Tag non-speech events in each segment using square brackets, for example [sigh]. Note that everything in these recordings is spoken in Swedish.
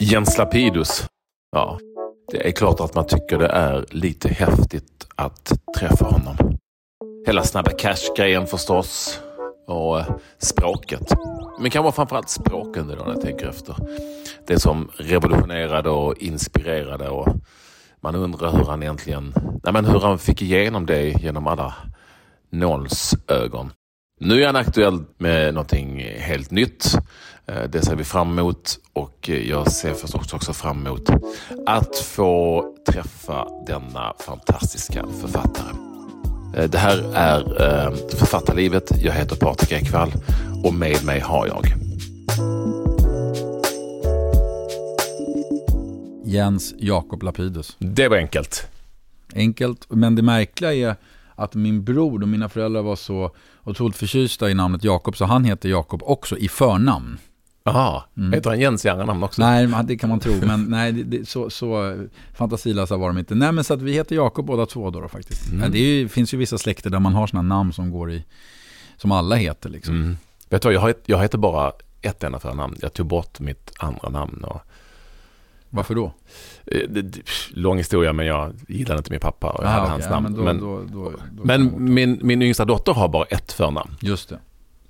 Jens Lapidus. Ja, det är klart att man tycker det är lite häftigt att träffa honom. Hela Snabba Cash-grejen förstås. Och eh, språket. Men kanske framförallt språken när jag tänker efter. Det som revolutionerade och inspirerade och man undrar hur han egentligen, nej men hur han fick igenom det genom alla Nolls ögon. Nu är han aktuell med någonting helt nytt. Eh, det ser vi fram emot och jag ser förstås också fram emot att få träffa denna fantastiska författare. Eh, det här är eh, Författarlivet. Jag heter Patrik Ekwall och med mig har jag Jens Jakob Lapidus. Det var enkelt. Enkelt, men det märkliga är att min bror och mina föräldrar var så otroligt förtjusta i namnet Jakob, så han heter Jakob också i förnamn. Jaha, mm. heter han Jens i andra namn också? Nej, det kan man tro, men nej, det, så, så fantasilösa var de inte. Nej, men så att vi heter Jakob båda två då, då faktiskt. Mm. Det ju, finns ju vissa släkter där man har sådana namn som går i, som alla heter liksom. Mm. Vet du, jag, jag heter bara ett enda förnamn. Jag tog bort mitt andra namn. Och... Varför då? Eh, lång historia, men jag gillade inte min pappa och jag ah, hade okay. hans namn. Ja, men, då, då, då, men min, min yngsta dotter har bara ett förnamn. Just det.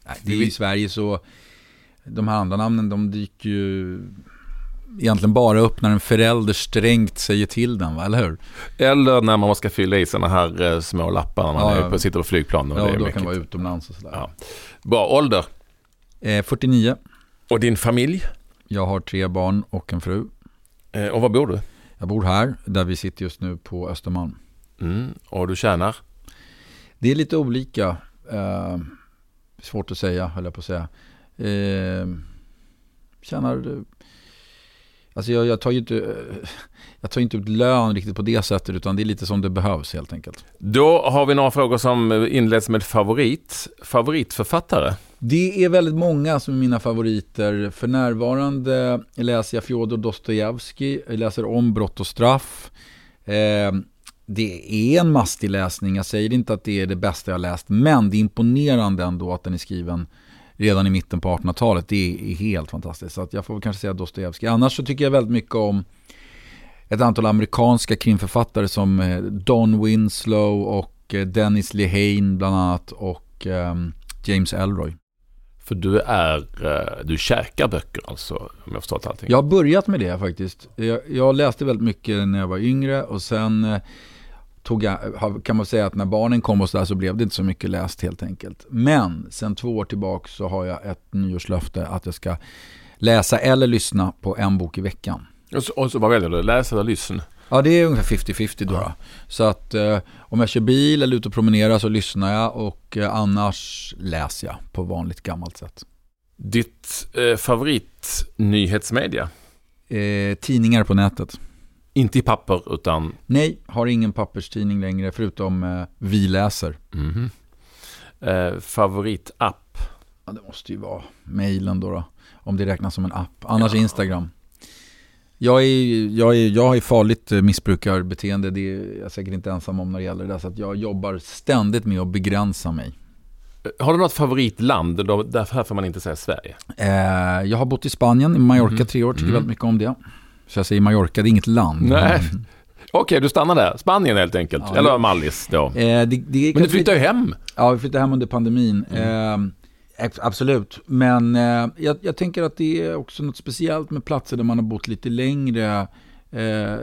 Nej, det är I Sverige så de här andra namnen de dyker ju egentligen bara upp när en förälder strängt säger till den, va? eller hur? Eller när man ska fylla i sådana här eh, små lappar när man ja, är på, sitter på flygplan. Och ja, det då mycket. kan vara utomlands och sådär. Ja. Bra, ålder? Eh, 49. Och din familj? Jag har tre barn och en fru. Eh, och var bor du? Jag bor här, där vi sitter just nu på Östermalm. Mm. Och du tjänar? Det är lite olika. Eh, svårt att säga, höll jag på att säga. Eh, tjänar... Alltså jag, jag, tar ju inte, jag tar inte ut lön riktigt på det sättet utan det är lite som det behövs helt enkelt. Då har vi några frågor som inleds med favorit. Favoritförfattare? Det är väldigt många som är mina favoriter. För närvarande läser jag Fjodor Dostojevskij, jag läser om Brott och straff. Eh, det är en mastig läsning, jag säger inte att det är det bästa jag läst, men det är imponerande ändå att den är skriven redan i mitten på 1800-talet. Det är helt fantastiskt. Så att jag får kanske säga Dostojevskij. Annars så tycker jag väldigt mycket om ett antal amerikanska krimförfattare som eh, Don Winslow och eh, Dennis Lehane bland annat och ehm, James Elroy. För du är, eh, du käkar böcker alltså, om jag förstått allting? Jag har börjat med det faktiskt. Jag, jag läste väldigt mycket när jag var yngre och sen tog jag, kan man säga att när barnen kom och så där så blev det inte så mycket läst helt enkelt. Men sen två år tillbaka så har jag ett nyårslöfte att jag ska läsa eller lyssna på en bok i veckan. Och så, och så vad väljer du? Läsa eller lyssna? Ja, det är ungefär 50-50 då. Ja. Så att eh, om jag kör bil eller ute och promenerar så lyssnar jag och eh, annars läser jag på vanligt gammalt sätt. Ditt eh, favoritnyhetsmedia? Eh, tidningar på nätet. Inte i papper utan? Nej, har ingen papperstidning längre förutom eh, Vi läser. Mm -hmm. favoritapp? Ja, det måste ju vara mejlen då, då. Om det räknas som en app. Annars ja. Instagram. Jag, är, jag, är, jag har farligt eh, missbrukarbeteende. Det är jag säkert inte ensam om när det gäller det. Så att jag jobbar ständigt med att begränsa mig. Har du något favoritland? Därför får man inte säga Sverige. Eh, jag har bott i Spanien, i Mallorca, mm. tre år. Tycker mm. väldigt mycket om det. Så jag säger Mallorca, det är inget land. Nej. Okej, okay, du stannar där. Spanien helt enkelt. Ja, Eller Mallis då. Eh, det, det Men du flyttar ju hem. Ja, vi flyttar hem under pandemin. Mm. Eh, absolut. Men eh, jag, jag, tänker att det är också något speciellt med platser där man har bott lite längre. Eh,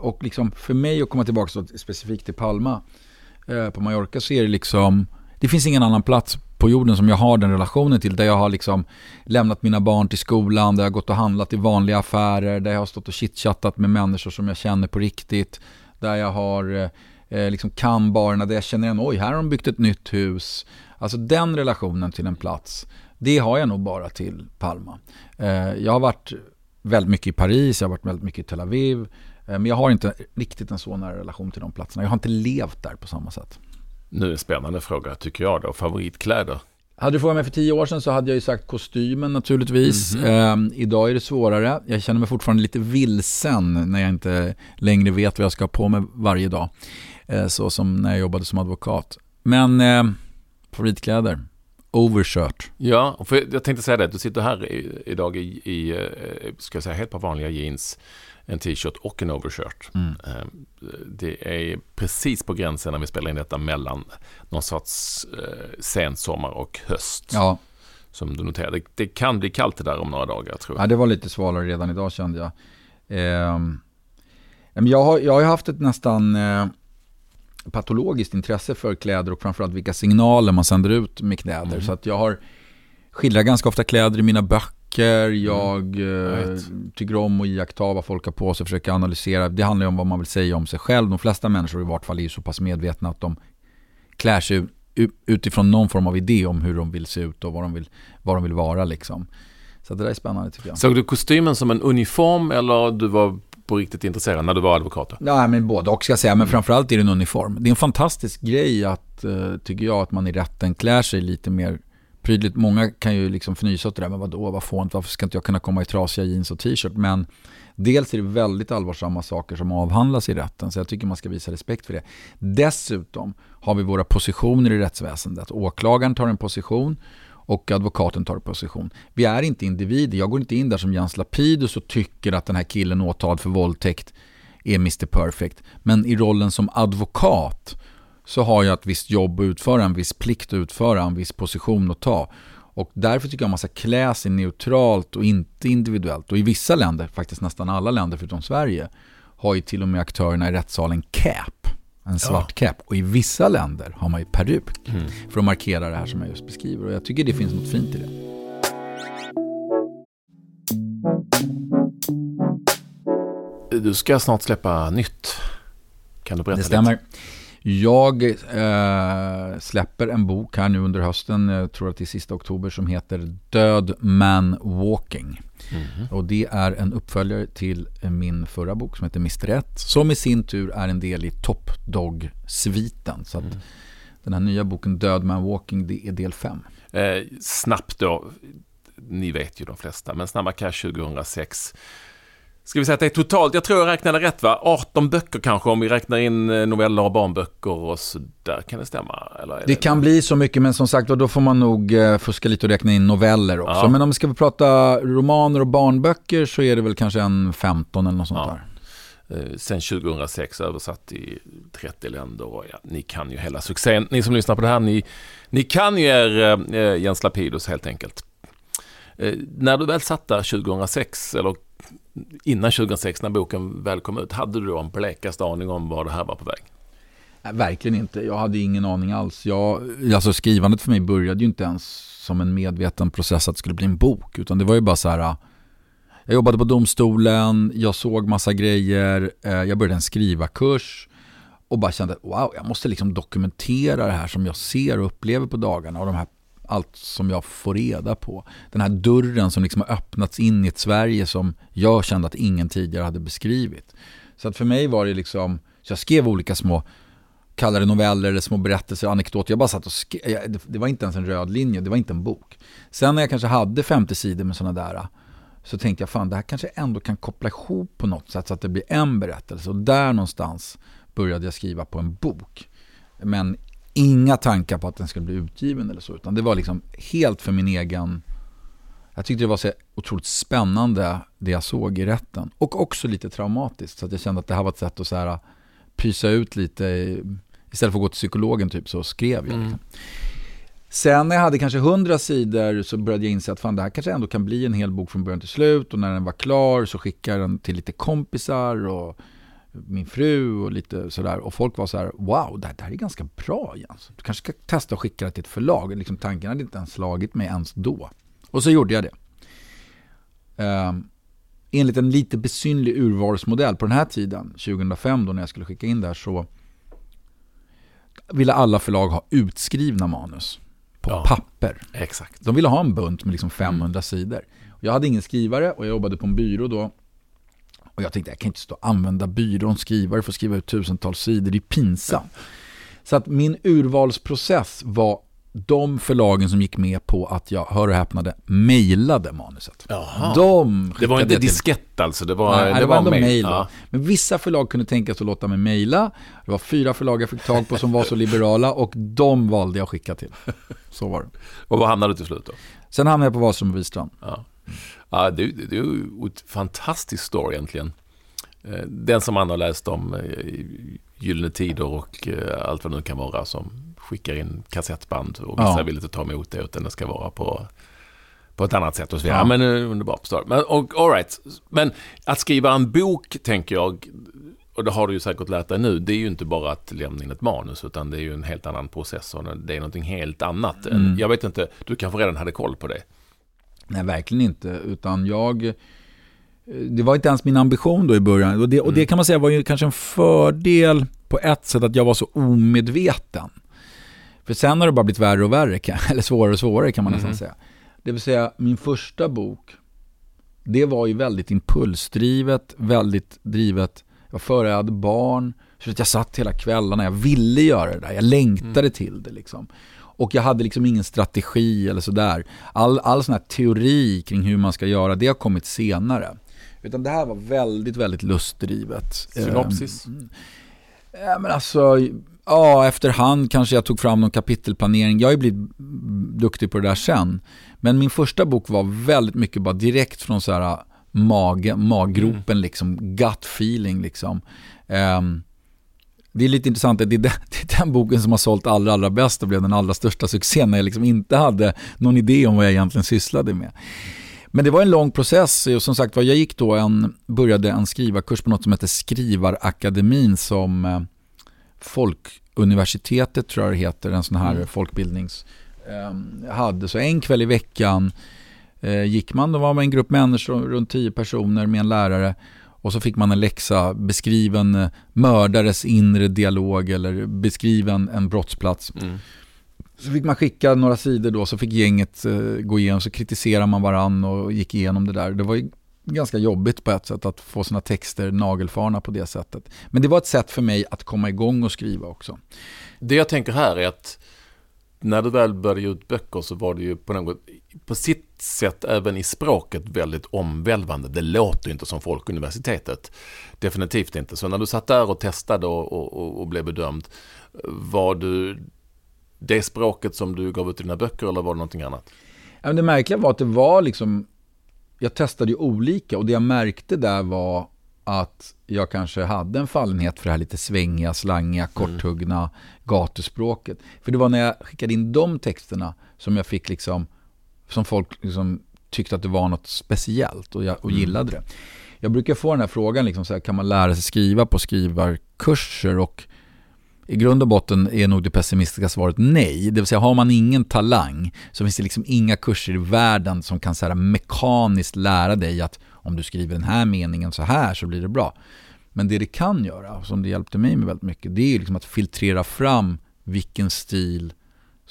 och liksom för mig att komma tillbaka specifikt till Palma eh, på Mallorca så är det liksom, det finns ingen annan plats på jorden som jag har den relationen till. Där jag har liksom lämnat mina barn till skolan, där jag har gått och handlat i vanliga affärer, där jag har stått och chitchattat med människor som jag känner på riktigt. Där jag har eh, eh liksom kan barerna, där jag känner igen, oj, här har de byggt ett nytt hus. Alltså den relationen till en plats, det har jag nog bara till Palma. Eh, jag har varit väldigt mycket i Paris, jag har varit väldigt mycket i Tel Aviv. Eh, men jag har inte riktigt en så nära relation till de platserna. Jag har inte levt där på samma sätt. Nu är en spännande fråga tycker jag då. Favoritkläder? Hade du frågat mig för tio år sedan så hade jag ju sagt kostymen naturligtvis. Mm. Eh, idag är det svårare. Jag känner mig fortfarande lite vilsen när jag inte längre vet vad jag ska ha på mig varje dag. Eh, så som när jag jobbade som advokat. Men eh, favoritkläder, overshirt. Ja, för jag tänkte säga det, du sitter här idag i, i eh, ska jag säga, helt par vanliga jeans en t-shirt och en overshirt. Mm. Ehm, det är precis på gränsen när vi spelar in detta mellan någon sorts eh, sensommar och höst. Ja. Som du noterade. Det, det, kan bli kallt det där om några dagar tror jag. Ja, det var lite svalare redan idag kände jag. Eh, jag, har, jag har haft ett nästan eh, patologiskt intresse för kläder och framförallt vilka signaler man sänder ut med kläder. Mm. Så att jag har skildrat ganska ofta kläder i mina böcker mm. jag mm. tycker om att iaktta vad folk har på sig, försöka analysera. Det handlar ju om vad man vill säga om sig själv. De flesta människor i vart fall är ju så pass medvetna att de klär sig utifrån någon form av idé om hur de vill se ut och vad de vill, vad de vill vara liksom. Så det där är spännande tycker jag. Såg du kostymen som en uniform eller du var på riktigt intresserad när du var advokat? Nej, men både och ska jag säga. Men framförallt är det en uniform. Det är en fantastisk grej att, eh, tycker jag, att man i rätten klär sig lite mer prydligt. Många kan ju liksom fnysa åt det där, men vadå, vad fånigt, varför ska inte jag kunna komma i trasiga jeans och t-shirt? Men dels är det väldigt allvarsamma saker som avhandlas i rätten, så jag tycker man ska visa respekt för det. Dessutom har vi våra positioner i rättsväsendet. Åklagaren tar en position och advokaten tar position. Vi är inte individer. Jag går inte in där som Jens Lapidus och tycker att den här killen åtalad för våldtäkt är Mr Perfect. Men i rollen som advokat så har jag ett visst jobb att utföra, en viss plikt att utföra, en viss position att ta. Och därför tycker jag man ska klä sig neutralt och inte individuellt. Och i vissa länder, faktiskt nästan alla länder förutom Sverige, har ju till och med aktörerna i rättssalen cap. En svart ja. Och i vissa länder har man ju peruk. Mm. För att markera det här som jag just beskriver. Och jag tycker det finns något fint i det. Du ska snart släppa nytt. Kan du berätta Det stämmer. Lite? Jag eh, släpper en bok här nu under hösten, jag tror att det är sista oktober, som heter Död Man Walking. Mm. Och det är en uppföljare till min förra bok som heter Mr. 1, som i sin tur är en del i Top Dog-sviten. Så att mm. den här nya boken Död Man Walking, det är del 5. Eh, snabbt då, ni vet ju de flesta, men Snabba Cash 2006 Ska vi säga att det är totalt, jag tror jag räknade rätt va? 18 böcker kanske om vi räknar in eh, noveller och barnböcker och sådär. Kan det stämma? Eller det, det, kan bli så mycket men som sagt då får man nog eh, fuska lite och räkna in noveller också. Ja. Men om vi ska prata romaner och barnböcker så är det väl kanske en 15 eller något sånt ja. där. Eh, sen 2006 översatt i 30 länder och ja, ni kan ju hela succén. Ni som lyssnar på det här, ni, ni kan ju er eh, Jens Lapidus helt enkelt. Eh, när du väl satt där 2006, eller innan 2006 när boken väl kom ut, hade du då en blekaste aning om var det här var på väg? Nej, verkligen inte. Jag hade ingen aning alls. Jag, alltså skrivandet för mig började ju inte ens som en medveten process att det skulle bli en bok. Utan det var ju bara så här. Äh, jag jobbade på domstolen, jag såg massa grejer, äh, jag började en skrivarkurs och bara kände wow, jag måste liksom dokumentera det här som jag ser och upplever på dagarna och de här allt som jag får reda på. Den här dörren som liksom har öppnats in i ett Sverige som jag kände att ingen tidigare hade beskrivit. Så att för mig var det liksom, så jag skrev olika små kallade noveller eller små berättelser, anekdoter. Jag bara satt och skrev, det var inte ens en röd linje, det var inte en bok. Sen när jag kanske hade 50 sidor med sådana där, så tänkte jag fan det här kanske ändå kan koppla ihop på något sätt så att det blir en berättelse. Och där någonstans började jag skriva på en bok. Men inga tankar på att den skulle bli utgiven eller så. Utan det var liksom helt för min egen... Jag tyckte det var så otroligt spännande det jag såg i rätten. Och också lite traumatiskt. Så att jag kände att det här var ett sätt att så här, pysa ut lite. Istället för att gå till psykologen typ så skrev jag. Mm. Sen när jag hade kanske hundra sidor så började jag inse att fan, det här kanske ändå kan bli en hel bok från början till slut. Och när den var klar så skickade jag den till lite kompisar. och min fru och lite sådär. Och folk var så här, wow, det här, det här är ganska bra Jens. Du kanske ska testa att skicka det till ett förlag. Liksom, tanken hade inte ens slagit mig ens då. Och så gjorde jag det. Um, enligt en lite besynlig urvalsmodell på den här tiden, 2005 då när jag skulle skicka in det här, så ville alla förlag ha utskrivna manus på ja, papper. Exakt. De ville ha en bunt med liksom 500 mm. sidor. Jag hade ingen skrivare och jag jobbade på en byrå då och jag tänkte, jag kan inte stå och använda byråns skrivare för att skriva ut tusentals sidor, det är pinsamt. Så att min urvalsprocess var de förlagen som gick med på att jag, hör och häpnade, mejlade manuset. Jaha. De Det var inte diskett alltså? Det var, Nej, det, var ändå mail. mejl. Ja. Men vissa förlag kunde tänka sig att låta mig mejla. Det var fyra förlag jag fick tag på som var så liberala och de valde jag att skicka till. Så var det. Och vad hamnade du till slut då? Sen hamnade jag på Wahlström och Wistrand. Ja. Ja, det, det, är ju ett fantastisk story egentligen. Eh, Den som man har läst om eh, Gyllene Tider och eh, allt vad det nu kan vara som skickar in kassettband och vissa Ja. vill inte ta emot det utan det ska vara på, på ett annat sätt och så vidare. Ja. Men underbart story. Men, och, all right. Men att skriva en bok tänker jag, och det har du ju säkert lärt dig nu, det är ju inte bara att lämna in ett manus utan det är ju en helt annan process och det är någonting helt annat. än- Mm. Jag vet inte, du kanske redan hade koll på det? Nej, verkligen inte. Utan jag... eh, Det var inte ens min ambition då i början. Och det, och det kan man säga var ju kanske en fördel på ett sätt att jag var så omedveten. För sen har det bara blivit värre och värre, kan- [laughs] eller svårare och svårare kan man nästan Mhm. säga. Det vill säga, min första bok, det var ju väldigt impulsdrivet, väldigt drivet. Jag var före jag hade barn, så att jag satt hela kvällarna, jag ville göra det där, jag längtade till det liksom. Och jag hade liksom ingen strategi eller sådär. All, all sån här teori kring hur man ska göra, det har kommit senare. Utan det här var väldigt, väldigt lustdrivet. Synopsis? Ehm, Ja, men alltså, ja, efterhand kanske jag tog fram någon kapitelplanering. Jag har ju blivit duktig på det där sen. Men min första bok var väldigt mycket bara direkt från så här mage, maggropen, liksom, gut feeling liksom. Ehm, det är lite intressant att det är, den, [laughs] det är den boken som har sålt allra, allra bäst och blev den allra största succén när jag liksom inte hade någon idé om vad jag egentligen sysslade med. Men det var en lång process och som sagt var, jag gick då en, började en skrivarkurs på något som heter Skrivarakademin som eh, Folkuniversitetet tror jag det heter, en sån här Mm. folkbildnings eh, hade. Så en kväll i veckan eh, gick man, då var man en grupp människor, runt tio personer med en lärare och så fick man en läxa, beskriv en eh, mördares inre dialog eller beskriv en, en brottsplats. Mm. Så fick man skicka några sidor då, så fick gänget eh, gå igenom, så kritiserade man varann och gick igenom det där. Det var ju ganska jobbigt på ett sätt att få sina texter nagelfarna på det sättet. Men det var ett sätt för mig att komma igång och skriva också. Det jag tänker här är att när du väl började ge ut böcker så var det ju på något, på sitt sätt även i språket väldigt omvälvande. Det låter inte som Folkuniversitetet. Definitivt inte. Så när du satt där och testade och, och, och, blev bedömd, var du det språket som du gav ut i dina böcker eller var det någonting annat? Ja, Det märkliga var att det var liksom, jag testade ju olika och det jag märkte där var att jag kanske hade en fallenhet för det här lite svängiga, slangiga, korthuggna gatuspråket. För det var när jag skickade in de texterna som jag fick liksom, som folk liksom tyckte att det var något speciellt och, jag, och gillade det. Jag brukar få den här frågan, liksom så här, kan man lära sig skriva på skrivarkurser? Och i grund och botten är nog det pessimistiska svaret nej. Det vill säga har man ingen talang så finns det liksom inga kurser i världen som kan så här mekaniskt lära dig att om du skriver den här meningen så här så blir det bra. Men det det kan göra, och som det hjälpte mig med väldigt mycket, det är liksom att filtrera fram vilken stil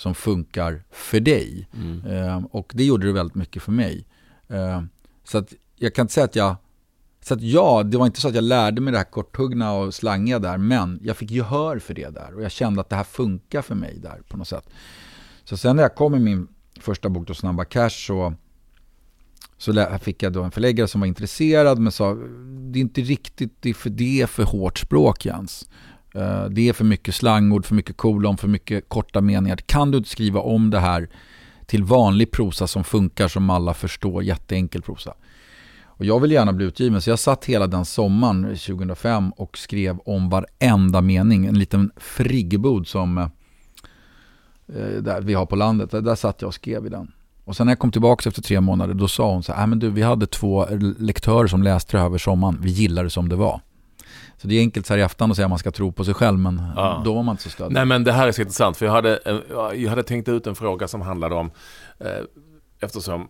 som funkar för dig. Mm. Eh, och det gjorde det väldigt mycket för mig. Eh, så att jag kan inte säga att jag så att ja, det var inte så att jag lärde mig det här korthuggna och slangiga där, men jag fick gehör för det där och jag kände att det här funkar för mig där på något sätt. Så sen när jag kom med min första bok då, Snabba Cash, så, så fick jag då en förläggare som var intresserad men sa det är inte riktigt, det är för, det är för hårt språk Jens. Eh, det är för mycket slangord, för mycket kolon, för mycket korta meningar. Kan du inte skriva om det här till vanlig prosa som funkar, som alla förstår, jätteenkel prosa? Och jag vill gärna bli utgiven, så jag satt hela den sommaren 2005 och skrev om varenda mening. En liten friggebod som eh, eh, där vi har på landet. Där, där satt jag och skrev i den. Och sen när jag kom tillbaka efter tre månader, då sa hon så här, äh, men du, vi hade två lektörer som läste det här över sommaren. Vi gillade det som det var. Så det är enkelt så här i efterhand att säga att man ska tro på sig själv, men Ja. då var man inte så stöddig. Nej men det här är så intressant för jag hade, en- jag hade tänkt ut en fråga som handlade om eh, eftersom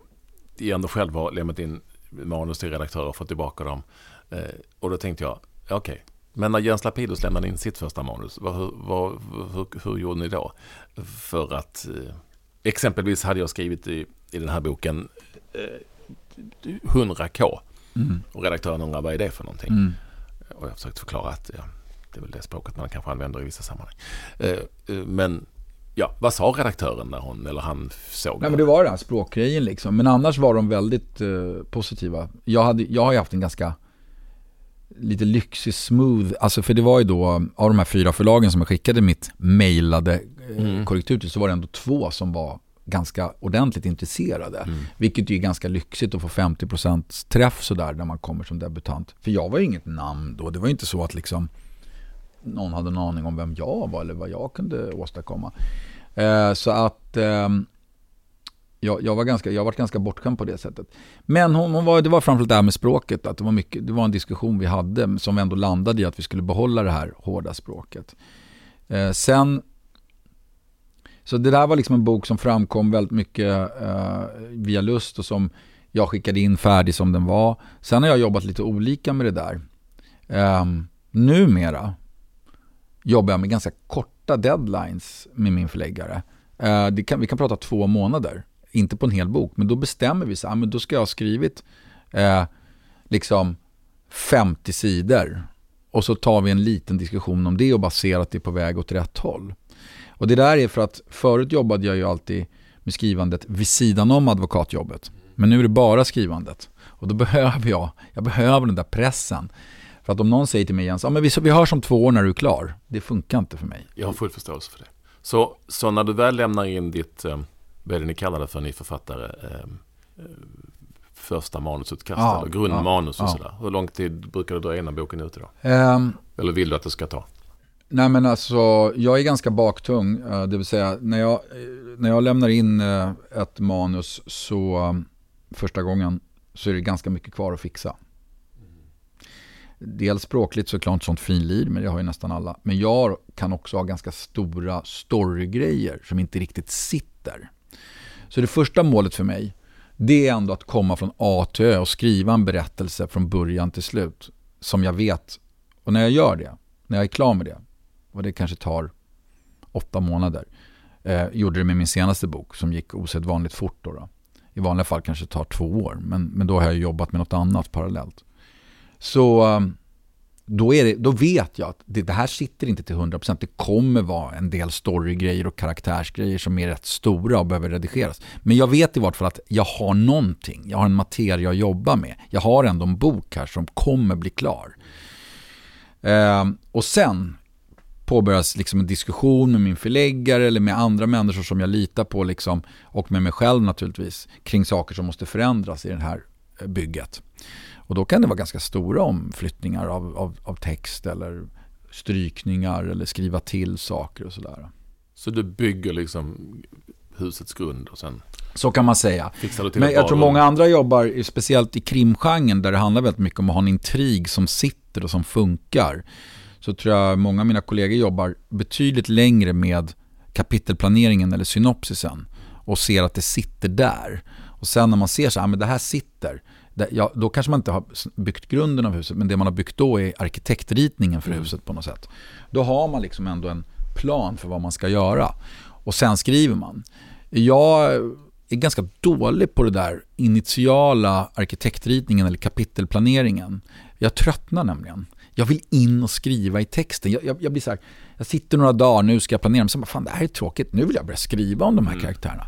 jag ändå själv har lämnat in manus till redaktörer och fått tillbaka dem. Eh, och då tänkte jag, ja, okej, men när Jens Lapidus lämnade in sitt första manus, vad, hur, vad, hur, hur gjorde ni då? För att eh, exempelvis hade jag skrivit i, i den här boken eh, 100k Mm. och redaktören undrar vad är det för någonting? Mm. Och jag har försökt förklara att ja, det är väl det språket man kanske använder i vissa sammanhang. Eh, eh, men ja, vad sa redaktören när hon, eller han såg Nej men det var den här språkgrejen liksom. Men annars var de väldigt eh, positiva. Jag, hade, jag har ju haft en ganska lite lyxig, smooth, alltså för det var ju då av de här fyra förlagen som jag skickade mitt mailade eh, Mm. korrektur till så var det ändå två som var ganska ordentligt intresserade. Mm. Vilket ju är ganska lyxigt att få 50% träff sådär när man kommer som debutant. För jag var ju inget namn då, det var ju inte så att liksom någon hade en aning om vem jag var eller vad jag kunde åstadkomma. Eh, så att ehm, jag, jag var ganska, jag var ganska bortskämd på det sättet. Men hon, hon var, det var framförallt det här med språket, att det var, mycket, det var en diskussion vi hade som ändå landade i att vi skulle behålla det här hårda språket. Eh, sen, så det där var liksom en bok som framkom väldigt mycket eh, via lust och som jag skickade in färdig som den var. Sen har jag jobbat lite olika med det där. Eh, numera jobbar jag med ganska korta deadlines med min förläggare. Eh, det kan, vi kan prata två månader, inte på en hel bok, men då bestämmer vi så här, ah, men då ska jag ha skrivit eh, liksom 50 sidor och så tar vi en liten diskussion om det och baserat ser att det är på väg åt rätt håll. Och det där är för att förut jobbade jag ju alltid med skrivandet vid sidan om advokatjobbet. Men nu är det bara skrivandet. Och då [laughs] behöver jag, jag behöver den där pressen. För att om någon säger till mig Jens, ja, men vi, vi hörs om två år när du är klar. Det funkar inte för mig. Jag har full förståelse för det. Så, så när du väl lämnar in ditt, eh, vad är det ni kallar det för, ni författare, eh, eh, första manusutkast Ja, eller grundmanus och ja, ja. sådär. Hur lång tid brukar det dröja innan boken är ute då? Ehm, Eller vill du att det ska ta? Nej men alltså, jag är ganska baktung. Eh, det vill säga, när jag, när jag lämnar in eh, ett manus så eh, första gången så är det ganska mycket kvar att fixa. Dels språkligt såklart sånt finlir, men det har ju nästan alla. Men jag kan också ha ganska stora storygrejer som inte riktigt sitter. Så det första målet för mig, det är ändå att komma från A till Ö och skriva en berättelse från början till slut. Som jag vet, och när jag gör det, när jag är klar med det, och det kanske tar åtta månader, eh, gjorde det med min senaste bok som gick osedvanligt fort. Då, då. I vanliga fall kanske det tar två år, men, men då har jag jobbat med något annat parallellt. Så ehm, då, är det, då vet jag att det, det här sitter inte till 100%. Det kommer vara en del storygrejer och karaktärsgrejer som är rätt stora och behöver redigeras. Men jag vet i vart fall att jag har någonting. Jag har en materia att jobba med. Jag har ändå en bok här som kommer bli klar. Eh, och sen påbörjas liksom en diskussion med min förläggare eller med andra människor som jag litar på liksom, och med mig själv naturligtvis kring saker som måste förändras i det här eh, bygget. Och då kan det vara ganska stora omflyttningar av, av, av text eller strykningar eller skriva till saker och sådär. Så du bygger liksom husets grund och sen Så kan man säga. Men jag tror många andra jobbar, speciellt i krimgenren där det handlar väldigt mycket om att ha en intrig som sitter och som funkar. Så tror jag många av mina kollegor jobbar betydligt längre med kapitelplaneringen eller synopsisen och ser att det sitter där. Och sen när man ser så här, men det här sitter, ja, då kanske man inte har byggt grunden av huset, men det man har byggt då är arkitektritningen för huset på något sätt. Då har man liksom ändå en plan för vad man ska göra. Och sen skriver man. Jag är ganska dålig på det där initiala arkitektritningen eller kapitelplaneringen. Jag tröttnar nämligen. Jag vill in och skriva i texten. Jag, jag, jag blir så här, jag sitter några dagar, nu ska jag planera, men sen bara, fan det här är tråkigt, nu vill jag börja skriva om de här karaktärerna.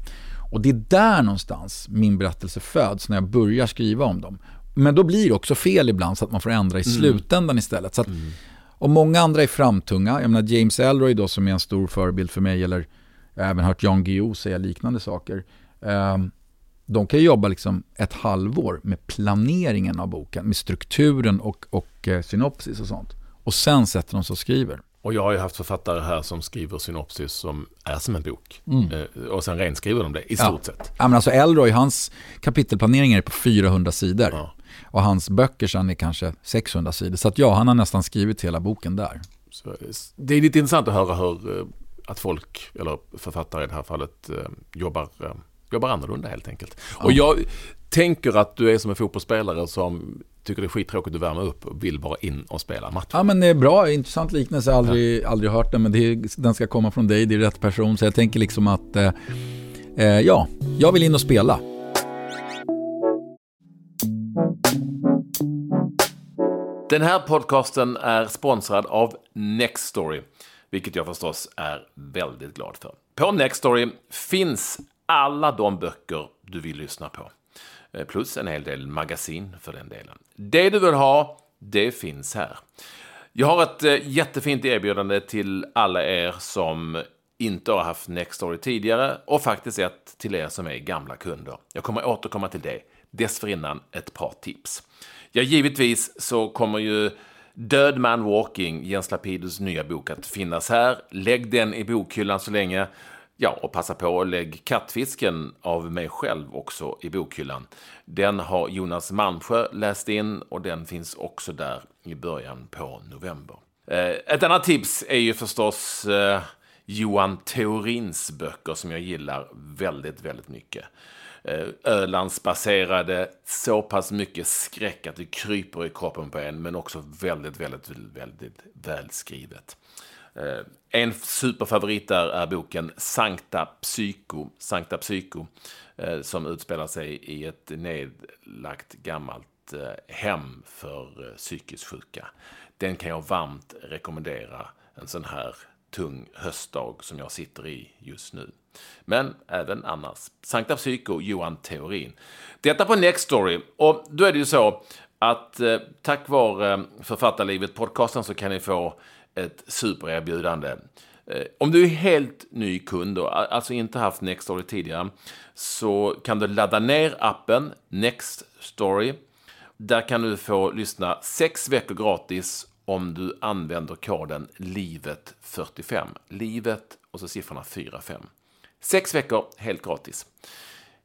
Och det är där någonstans min berättelse föds, när jag börjar skriva om dem. Men då blir det också fel ibland så att man får ändra i slutändan istället. Så att, Och många andra är framtunga. Jag menar James Ellroy då som är en stor förebild för mig, eller jag har även hört Jan Guillou säga liknande saker. Ehm, de kan jobba liksom ett halvår med planeringen av boken, med strukturen och, och eh, synopsis och sånt. Och sen sätter de sig och skriver. Och jag har ju haft författare här som skriver synopsis som är som en bok. Eh, och sen renskriver de det i Mm. Ja. stort sett. Ja, men alltså Elroy, hans kapitelplanering är på 400 sidor. Ja. Och hans böcker sen är kanske 600 sidor. Så att ja, han har nästan skrivit hela boken där. Så, eh, det är lite intressant att höra hur att folk, eller författare i det här fallet, jobbar, jobbar annorlunda helt enkelt. Och jag tänker att du är som en fotbollsspelare som tycker det är skittråkigt att värma upp och vill bara in och spela match. Ja men det är bra, intressant liknelse, aldrig, aldrig hört den men det är, den ska komma från dig, det är rätt person. Så jag tänker liksom att, eh, eh, ja, jag vill in och spela. Den här podcasten är sponsrad av Nextory, vilket jag förstås är väldigt glad för. På Nextory finns alla de böcker du vill lyssna på. Eh, plus en hel del magasin för den delen. Det du vill ha, det finns här. Jag har ett eh, jättefint erbjudande till alla er som inte har haft Nextory tidigare och faktiskt ett till er som är gamla kunder. Jag kommer återkomma till det. Dessförinnan ett par tips. Ja, givetvis så kommer ju Död Man Walking, Jens Lapidus nya bok, att finnas här. Lägg den i bokhyllan så länge. Ja, och passa på att lägga Kattfisken av mig själv också i bokhyllan. Den har Jonas Malmsjö läst in och den finns också där i början på november. Eh, ett annat tips är ju förstås eh, Johan Theorins böcker som jag gillar väldigt, väldigt mycket. Eh, Ölandsbaserade, så pass mycket skräck att det kryper i kroppen på en, men också väldigt, väldigt, väldigt välskrivet. Eh, en superfavorit där är boken Sankta Psyko, Sankta Psyko eh, som utspelar sig i ett nedlagt gammalt eh, hem för psykiskt sjuka. Den kan jag varmt rekommendera en sån här tung höstdag som jag sitter i just nu. Men även annars. Sankta Psyko, Johan Theorin. Detta på Next Story. Och då är det ju så att eh, tack vare eh, Författarlivet podcasten så kan ni få ett supererbjudande. Eh, om du är helt ny kund och alltså inte haft Nextory tidigare så kan du ladda ner appen Nextory. Där kan du få lyssna sex veckor gratis om du använder koden LIVET45. Livet och så siffrorna 45. Sex veckor helt gratis.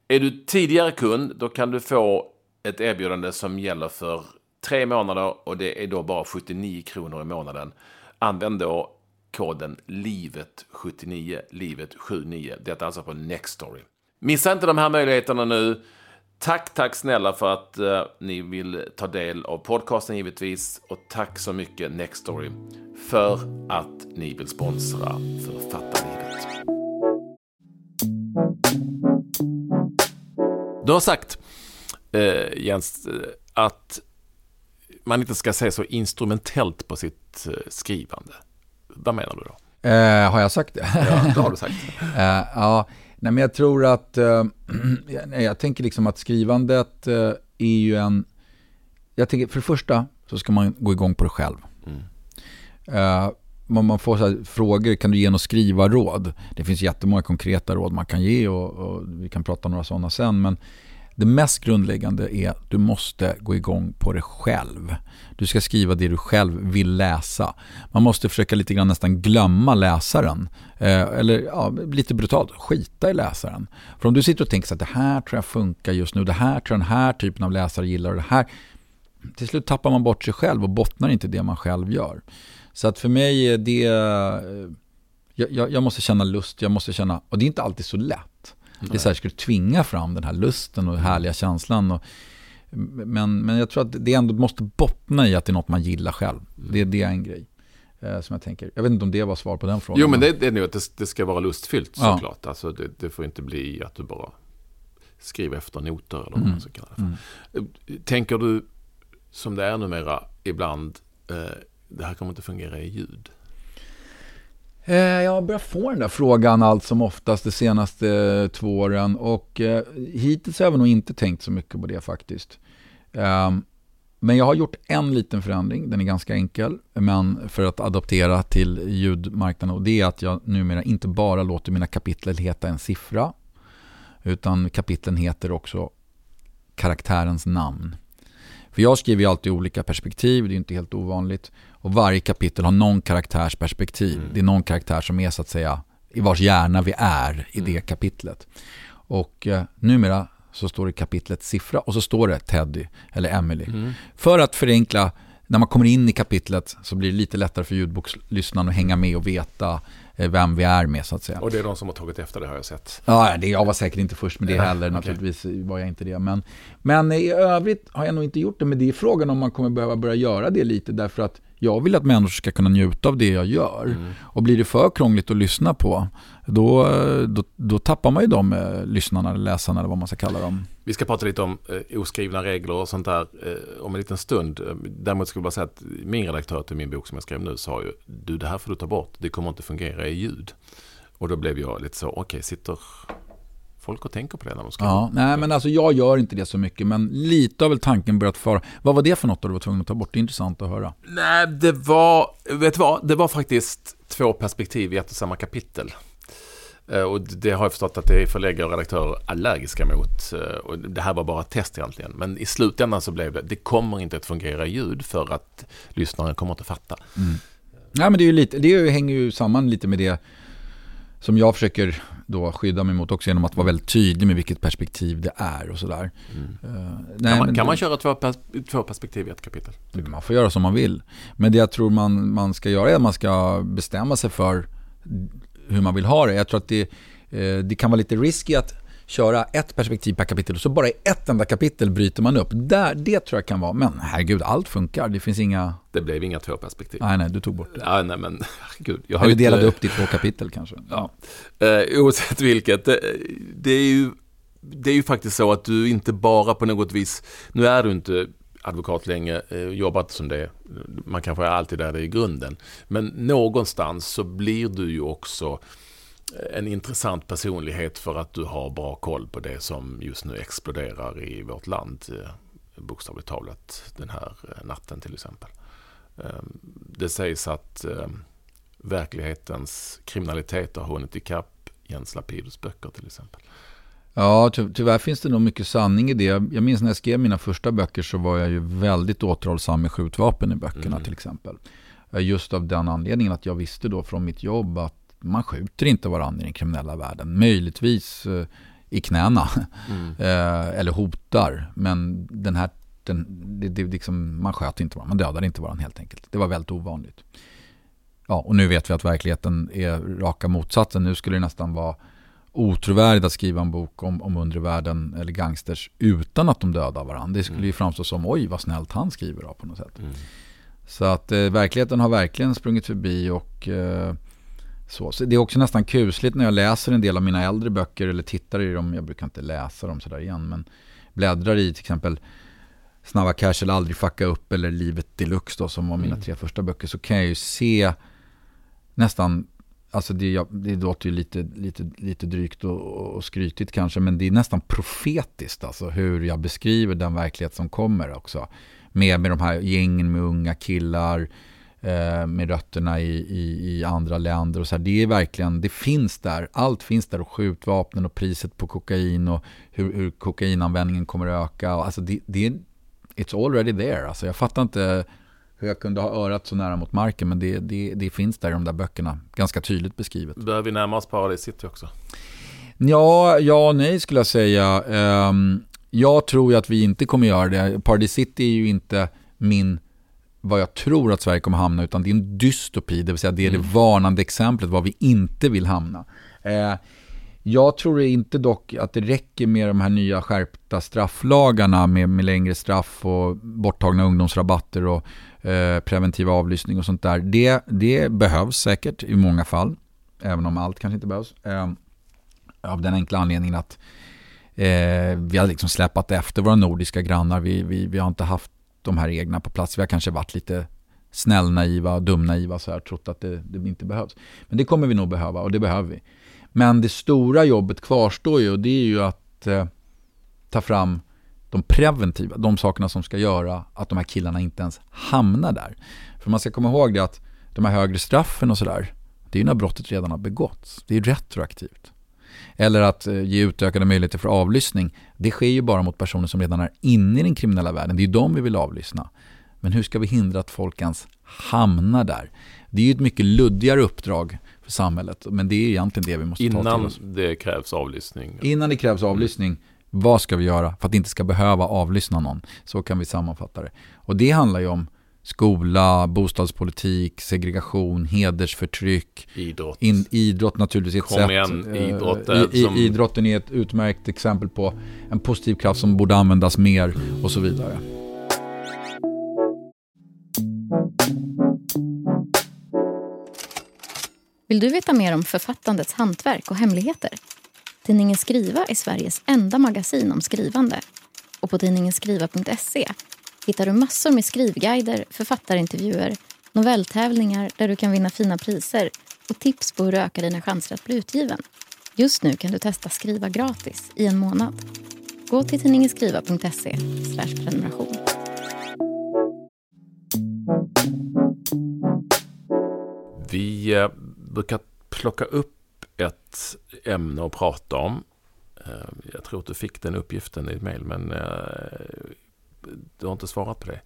Är du tidigare kund, då kan du få ett erbjudande som gäller för tre månader och det är då bara 79 kronor i månaden. Använd då koden LIVET79, LIVET79. Detta är alltså på Nextory. Missa inte de här möjligheterna nu. Tack, tack snälla för att uh, ni vill ta del av podcasten givetvis. Och tack så mycket Nextory för att ni vill sponsra Författarlivet. Du har sagt, uh, Jens, uh, att man inte ska se så instrumentellt på sitt skrivande. Vad menar du då? har jag sagt det? ja, det har du sagt. [laughs] ja, Nej, men jag tror att, eh, [clears throat] jag tänker liksom att skrivandet eh, är ju en, jag tänker för det första så ska man gå igång på det själv. Mm. Eh, man, man får så frågor, kan du ge något skrivarråd? Det finns jättemånga konkreta råd man kan ge och, och vi kan prata om några sådana sen. Men det mest grundläggande är att du måste gå igång på det själv. Du ska skriva det du själv vill läsa. Man måste försöka lite grann nästan glömma läsaren. Eh, eller ja, lite brutalt, skita i läsaren. För om du sitter och tänker att det här tror jag funkar just nu, det här tror jag den här typen av läsare gillar och det här. Till slut tappar man bort sig själv och bottnar inte det man själv gör. Så att för mig är det, eh, Jag, jag, jag måste känna lust, jag måste känna, och det är inte alltid så lätt. Det är så här, ska du tvinga fram den här lusten och härliga känslan. Och, men, men jag tror att det ändå måste bottna i att det är något man gillar själv. Mm. Det, det är en grej eh, som jag tänker. Jag vet inte om det var svar på den frågan. Jo, men det, det är nog att det, det, ska vara lustfyllt såklart. Ja. Alltså, det, det, får inte bli att du bara skriver efter noter eller vad mm. man ska kalla det för. Mm. Tänker du, som det är numera ibland, eh, det här kommer inte fungera i ljud? Eh, jag har börjat få den där frågan allt som oftast de senaste eh, två åren och eh, hittills har jag nog inte tänkt så mycket på det faktiskt. Ehm, men jag har gjort en liten förändring, den är ganska enkel, men för att adaptera till ljudmarknaden och det är att jag numera inte bara låter mina kapitel heta en siffra utan kapitlen heter också karaktärens namn. För jag skriver ju alltid olika perspektiv, det är inte helt ovanligt. Och varje kapitel har någon karaktärsperspektiv. Mm. Det är någon karaktär som är så att säga i vars hjärna vi är i mm. det kapitlet. Och eh, numera så står det kapitlet siffra och så står det Teddy eller Emily. Mm. För att förenkla, när man kommer in i kapitlet så blir det lite lättare för ljudbokslyssnaren att hänga med och veta vem vi är med så att säga. Och det är de som har tagit efter det har jag sett. Ja, det, jag var säkert inte först med det heller, okay. naturligtvis var jag inte det. Men, men i övrigt har jag nog inte gjort det, men det är frågan om man kommer behöva börja göra det lite därför att jag vill att människor ska kunna njuta av det jag gör. Mm. Och blir det för krångligt att lyssna på, då, då, då tappar man ju de eh, lyssnarna, läsarna eller vad man ska kalla dem. Vi ska prata lite om eh, oskrivna regler och sånt där eh, om en liten stund. Däremot skulle jag bara säga att min redaktör till min bok som jag skrev nu sa ju, du det här får du ta bort, det kommer inte fungera i ljud. Och då blev jag lite så, okej, okay, sitter folk och tänker på det när de skriver? Ja, nej, men alltså jag gör inte det så mycket, men lite har väl tanken börjat fara. Vad var det för något då du var tvungen att ta bort? Det är intressant att höra. Nej, det var, vet du vad, det var faktiskt två perspektiv i ett och samma kapitel. Eh, och det har jag förstått att det är förläggare och redaktörer allergiska mot. Eh, och det här var bara ett test egentligen. Men i slutändan så blev det, det kommer inte att fungera ljud för att lyssnaren kommer inte att fatta. Mm. Nej men det, är ju lite, det hänger ju samman lite med det som jag försöker då skydda mig mot också genom att vara väldigt tydlig med vilket perspektiv det är och sådär. Mm. Uh, nej, kan, man, kan man köra två, två perspektiv i ett kapitel? Man får göra som man vill. Men det jag tror man, man ska göra är att man ska bestämma sig för hur man vill ha det. Jag tror att det, eh, det kan vara lite risky att köra ett perspektiv per kapitel och så bara i ett enda kapitel bryter man upp. Där, det tror jag kan vara, men herregud, allt funkar. Det finns inga... Det blev inga två perspektiv. Nej, nej, du tog bort det. Ja, nej, men herregud. Jag har Eller delade upp det i två kapitel kanske. Ja. Eh, oavsett vilket, det, det, är ju, det är ju faktiskt så att du inte bara på något vis, nu är du inte advokat länge, eh, jobbat som det. Man kanske är alltid där det är i grunden. Men någonstans så blir du ju också en intressant personlighet för att du har bra koll på det som just nu exploderar i vårt land. Eh, bokstavligt talat den här eh, natten till exempel. Ehm, det sägs att ehm, verklighetens kriminalitet har hunnit ikapp Jens Lapidus böcker till exempel. Ja, ty tyvärr finns det nog mycket sanning i det. Jag minns när jag skrev mina första böcker så var jag ju väldigt återhållsam med skjutvapen i böckerna mm. till exempel. Eh, just av den anledningen att jag visste då från mitt jobb att man skjuter inte varandra i den kriminella världen. Möjligtvis eh, i knäna. Mm. [laughs] Eh, eller hotar. Men den här, den, det, det, liksom, man sköt inte varandra. Man dödade inte varandra helt enkelt. Det var väldigt ovanligt. Ja, och nu vet vi att verkligheten är raka motsatsen. Nu skulle det nästan vara otrovärdigt att skriva en bok om, om undre världen eller gangsters utan att de dödar varandra. Det skulle mm. ju framstå som oj vad snällt han skriver då på något sätt. Mm. Så att eh, verkligheten har verkligen sprungit förbi och eh, så. så. det är också nästan kusligt när jag läser en del av mina äldre böcker eller tittar i dem. Jag brukar inte läsa dem sådär igen men bläddrar i till exempel Snabba Cash eller Aldrig Fucka Upp eller Livet Deluxe då som var mina mm. tre första böcker så kan jag ju se nästan Alltså det, det låter ju lite, lite, lite drygt och, och skrytigt kanske, men det är nästan profetiskt alltså hur jag beskriver den verklighet som kommer också. Med, med de här gängen med unga killar, med rötterna i, i, i, andra länder och så här. Det är verkligen, det finns där, allt finns där och skjutvapnen och priset på kokain och hur, hur kokainanvändningen kommer att öka. Alltså det, det, it's already there. Alltså jag fattar inte hur jag kunde ha örat så nära mot marken. Men det, det, det finns där i de där böckerna. Ganska tydligt beskrivet. Börjar vi närma oss Paradise City också? Ja, ja och nej skulle jag säga. Um, jag tror ju att vi inte kommer göra det. Paradise City är ju inte min vad jag tror att Sverige kommer hamna, utan det är en dystopi, det vill säga det är mm. det varnande exemplet var vi inte vill hamna. Eh, jag tror inte dock att det räcker med de här nya skärpta strafflagarna med, med längre straff och borttagna ungdomsrabatter och Eh, preventiv avlyssning och sånt där. Det, det behövs säkert i många fall, även om allt kanske inte behövs. Eh, av den enkla anledningen att eh, vi har liksom släpat efter våra nordiska grannar. Vi, vi, vi har inte haft de här reglerna på plats. Vi har kanske varit lite snällnaiva, dumnaiva så här, trott att det, det, inte behövs. Men det kommer vi nog behöva och det behöver vi. Men det stora jobbet kvarstår ju och det är ju att eh, ta fram de preventiva, de sakerna som ska göra att de här killarna inte ens hamnar där. För man ska komma ihåg det att de här högre straffen och sådär, det är ju när brottet redan har begåtts. Det är retroaktivt. Eller att eh, ge utökade möjligheter för avlyssning. Det sker ju bara mot personer som redan är inne i den kriminella världen. Det är ju de vi vill avlyssna. Men hur ska vi hindra att folk ens hamnar där? Det är ju ett mycket luddigare uppdrag för samhället. Men det är egentligen det vi måste Innan ta till oss. Innan det krävs avlyssning? Innan det krävs avlyssning vad ska vi göra för att inte ska behöva avlyssna någon? Så kan vi sammanfatta det. Och det handlar ju om skola, bostadspolitik, segregation, hedersförtryck. Idrott. In, idrott naturligtvis Kom sätt. Igen, idrott är I, som... Idrotten är ett utmärkt exempel på en positiv kraft som borde användas mer och så vidare. Vill du veta mer om författandets hantverk och hemligheter? Tidningen Skriva är Sveriges enda magasin om skrivande. Och på tidningenskriva.se hittar du massor med skrivguider, författarintervjuer, novelltävlingar där du kan vinna fina priser och tips på hur du ökar dina chanser att bli utgiven. Just nu kan du testa Skriva gratis i en månad. Gå till tidningenskriva.se prenumeration. Vi eh, brukar plocka upp ett ämne att prata om. Eh, jag tror att du fick den uppgiften i ett mejl, men eh, du har inte svarat på det.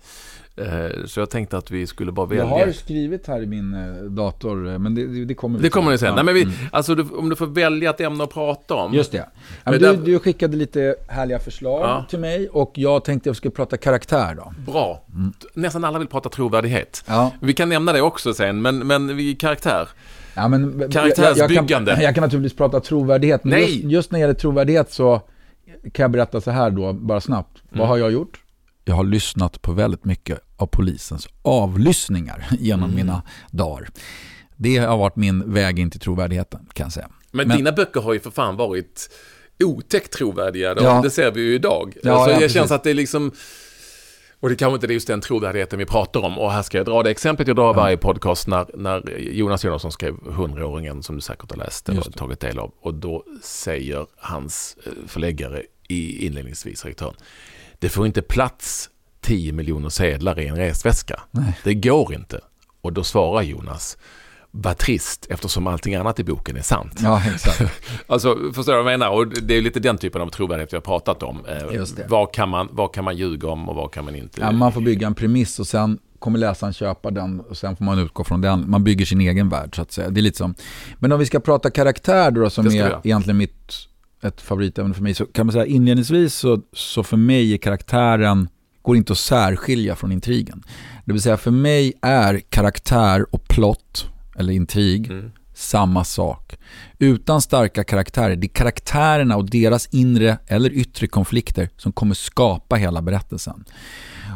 Eh, så jag tänkte att vi skulle bara välja. Jag har skrivit här i min eh, dator, eh, men det, det kommer Det kommer ni sen. Ja. Nej, men vi, Mm. alltså, du, om du får välja ett ämne att prata om. Just det. Men du, du skickade lite härliga förslag Ja. till mig och jag tänkte att vi skulle prata karaktär då. Bra. Nästan alla vill prata trovärdighet. Ja. Vi kan nämna det också sen, men, men vi karaktär. Ja, men, Karaktärsbyggande. Jag, jag, kan, jag kan naturligtvis prata trovärdighet, men Nej. just, just när det gäller trovärdighet så kan jag berätta så här då, bara snabbt. Mm. Vad har jag gjort? Jag har lyssnat på väldigt mycket av polisens avlyssningar genom Mm. mina dagar. Det har varit min väg in till trovärdigheten, kan jag säga. Men, Men- dina böcker har ju för fan varit otäckt trovärdiga. Då. Ja. Det ser vi ju idag. Ja, alltså, ja, det precis. känns att det är liksom... Och det kanske inte är just den trovärdigheten vi pratar om. Och här ska jag dra det exemplet jag drar varje podcast när, när Jonas Jonasson skrev 100-åringen som du säkert har läst eller tagit del av. Och då säger hans eh, förläggare i inledningsvis, rektören, det får inte plats 10 miljoner sedlar i en resväska. Nej. Det går inte. Och då svarar Jonas, vad trist eftersom allting annat i boken är sant. Ja, exakt. [laughs] Alltså, förstår du vad jag menar? Och det är lite den typen av trovärdighet vi har pratat om. Eh, Just det. Vad, kan man, vad kan man ljuga om och vad kan man inte? Ja, man får bygga en premiss och sen kommer läsaren köpa den och sen får man utgå från den. Man bygger sin egen värld så att säga. Det är lite som, men om vi ska prata karaktär då som är egentligen mitt, ett favoritämne för mig, så kan man säga inledningsvis så, så för mig är karaktären, går inte att särskilja från intrigen. Det vill säga för mig är karaktär och plott, eller intrig, Mm. samma sak. Utan starka karaktärer, det är karaktärerna och deras inre eller yttre konflikter som kommer skapa hela berättelsen.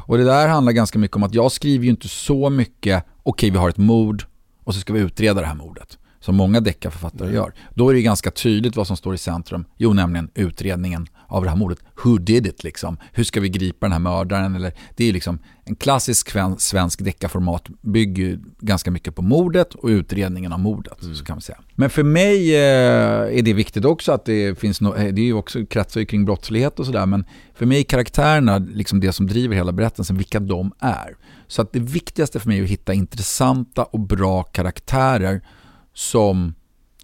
Och det där handlar ganska mycket om att jag skriver ju inte så mycket, okej vi har ett mord och så ska vi utreda det här mordet. Som många deckarförfattare gör. Då är det ganska tydligt vad som står i centrum. Jo, nämligen utredningen av det här mordet. Who did it liksom? Hur ska vi gripa den här mördaren? Eller, det är liksom en klassisk sven- svensk deckarformat bygger ganska mycket på mordet och utredningen av mordet. Så kan man säga. Men för mig eh, är det viktigt också att det finns no- eh, det är ju också kretsar ju kring brottslighet och sådär. Men för mig är karaktärerna liksom det som driver hela berättelsen, vilka de är. Så att det viktigaste för mig är att hitta intressanta och bra karaktärer som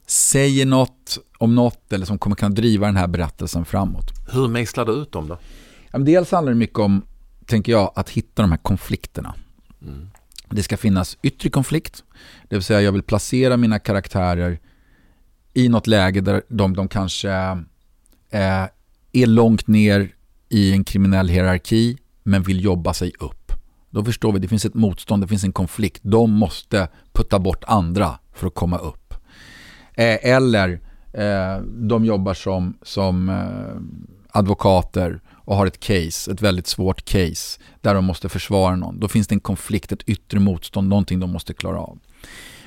säger något om något eller som kommer kunna driva den här berättelsen framåt. Hur mejslar du ut dem då? Dels handlar det mycket om, tänker jag, att hitta de här konflikterna. Det ska finnas yttre konflikt, det vill säga jag vill placera mina karaktärer i något läge där de, de kanske eh, är långt ner i en kriminell hierarki men vill jobba sig upp. Då förstår vi, det finns ett motstånd, det finns en konflikt. De måste putta bort andra för att komma upp. Eh, eller eh, de jobbar som, som eh, advokater och har ett case, ett väldigt svårt case, där de måste försvara någon. Då finns det en konflikt, ett yttre motstånd, någonting de måste klara av.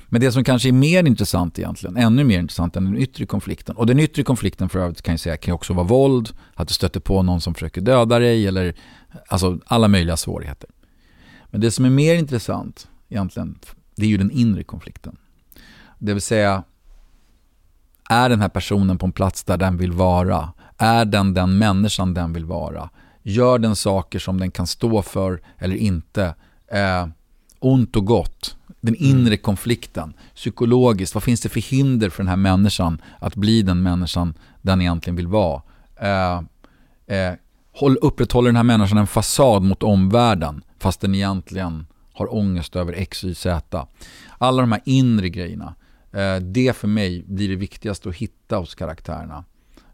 Men det som kanske är mer intressant egentligen, ännu mer intressant än den yttre konflikten, och den yttre konflikten för övrigt kan jag säga kan också vara våld, att du stöter på någon som försöker döda dig eller alltså alla möjliga svårigheter. Men det som är mer intressant egentligen, det är ju den inre konflikten. Det vill säga, är den här personen på en plats där den vill vara? Är den den människan den vill vara? Gör den saker som den kan stå för eller inte? Eh, ont och gott, den inre konflikten, psykologiskt, vad finns det för hinder för den här människan att bli den människan den egentligen vill vara? Eh, eh, håll, upprätthåller den här människan en fasad mot omvärlden fast den egentligen har ångest över X, Y, Z. Alla de här inre grejerna, eh, det för mig blir det viktigaste att hitta hos karaktärerna.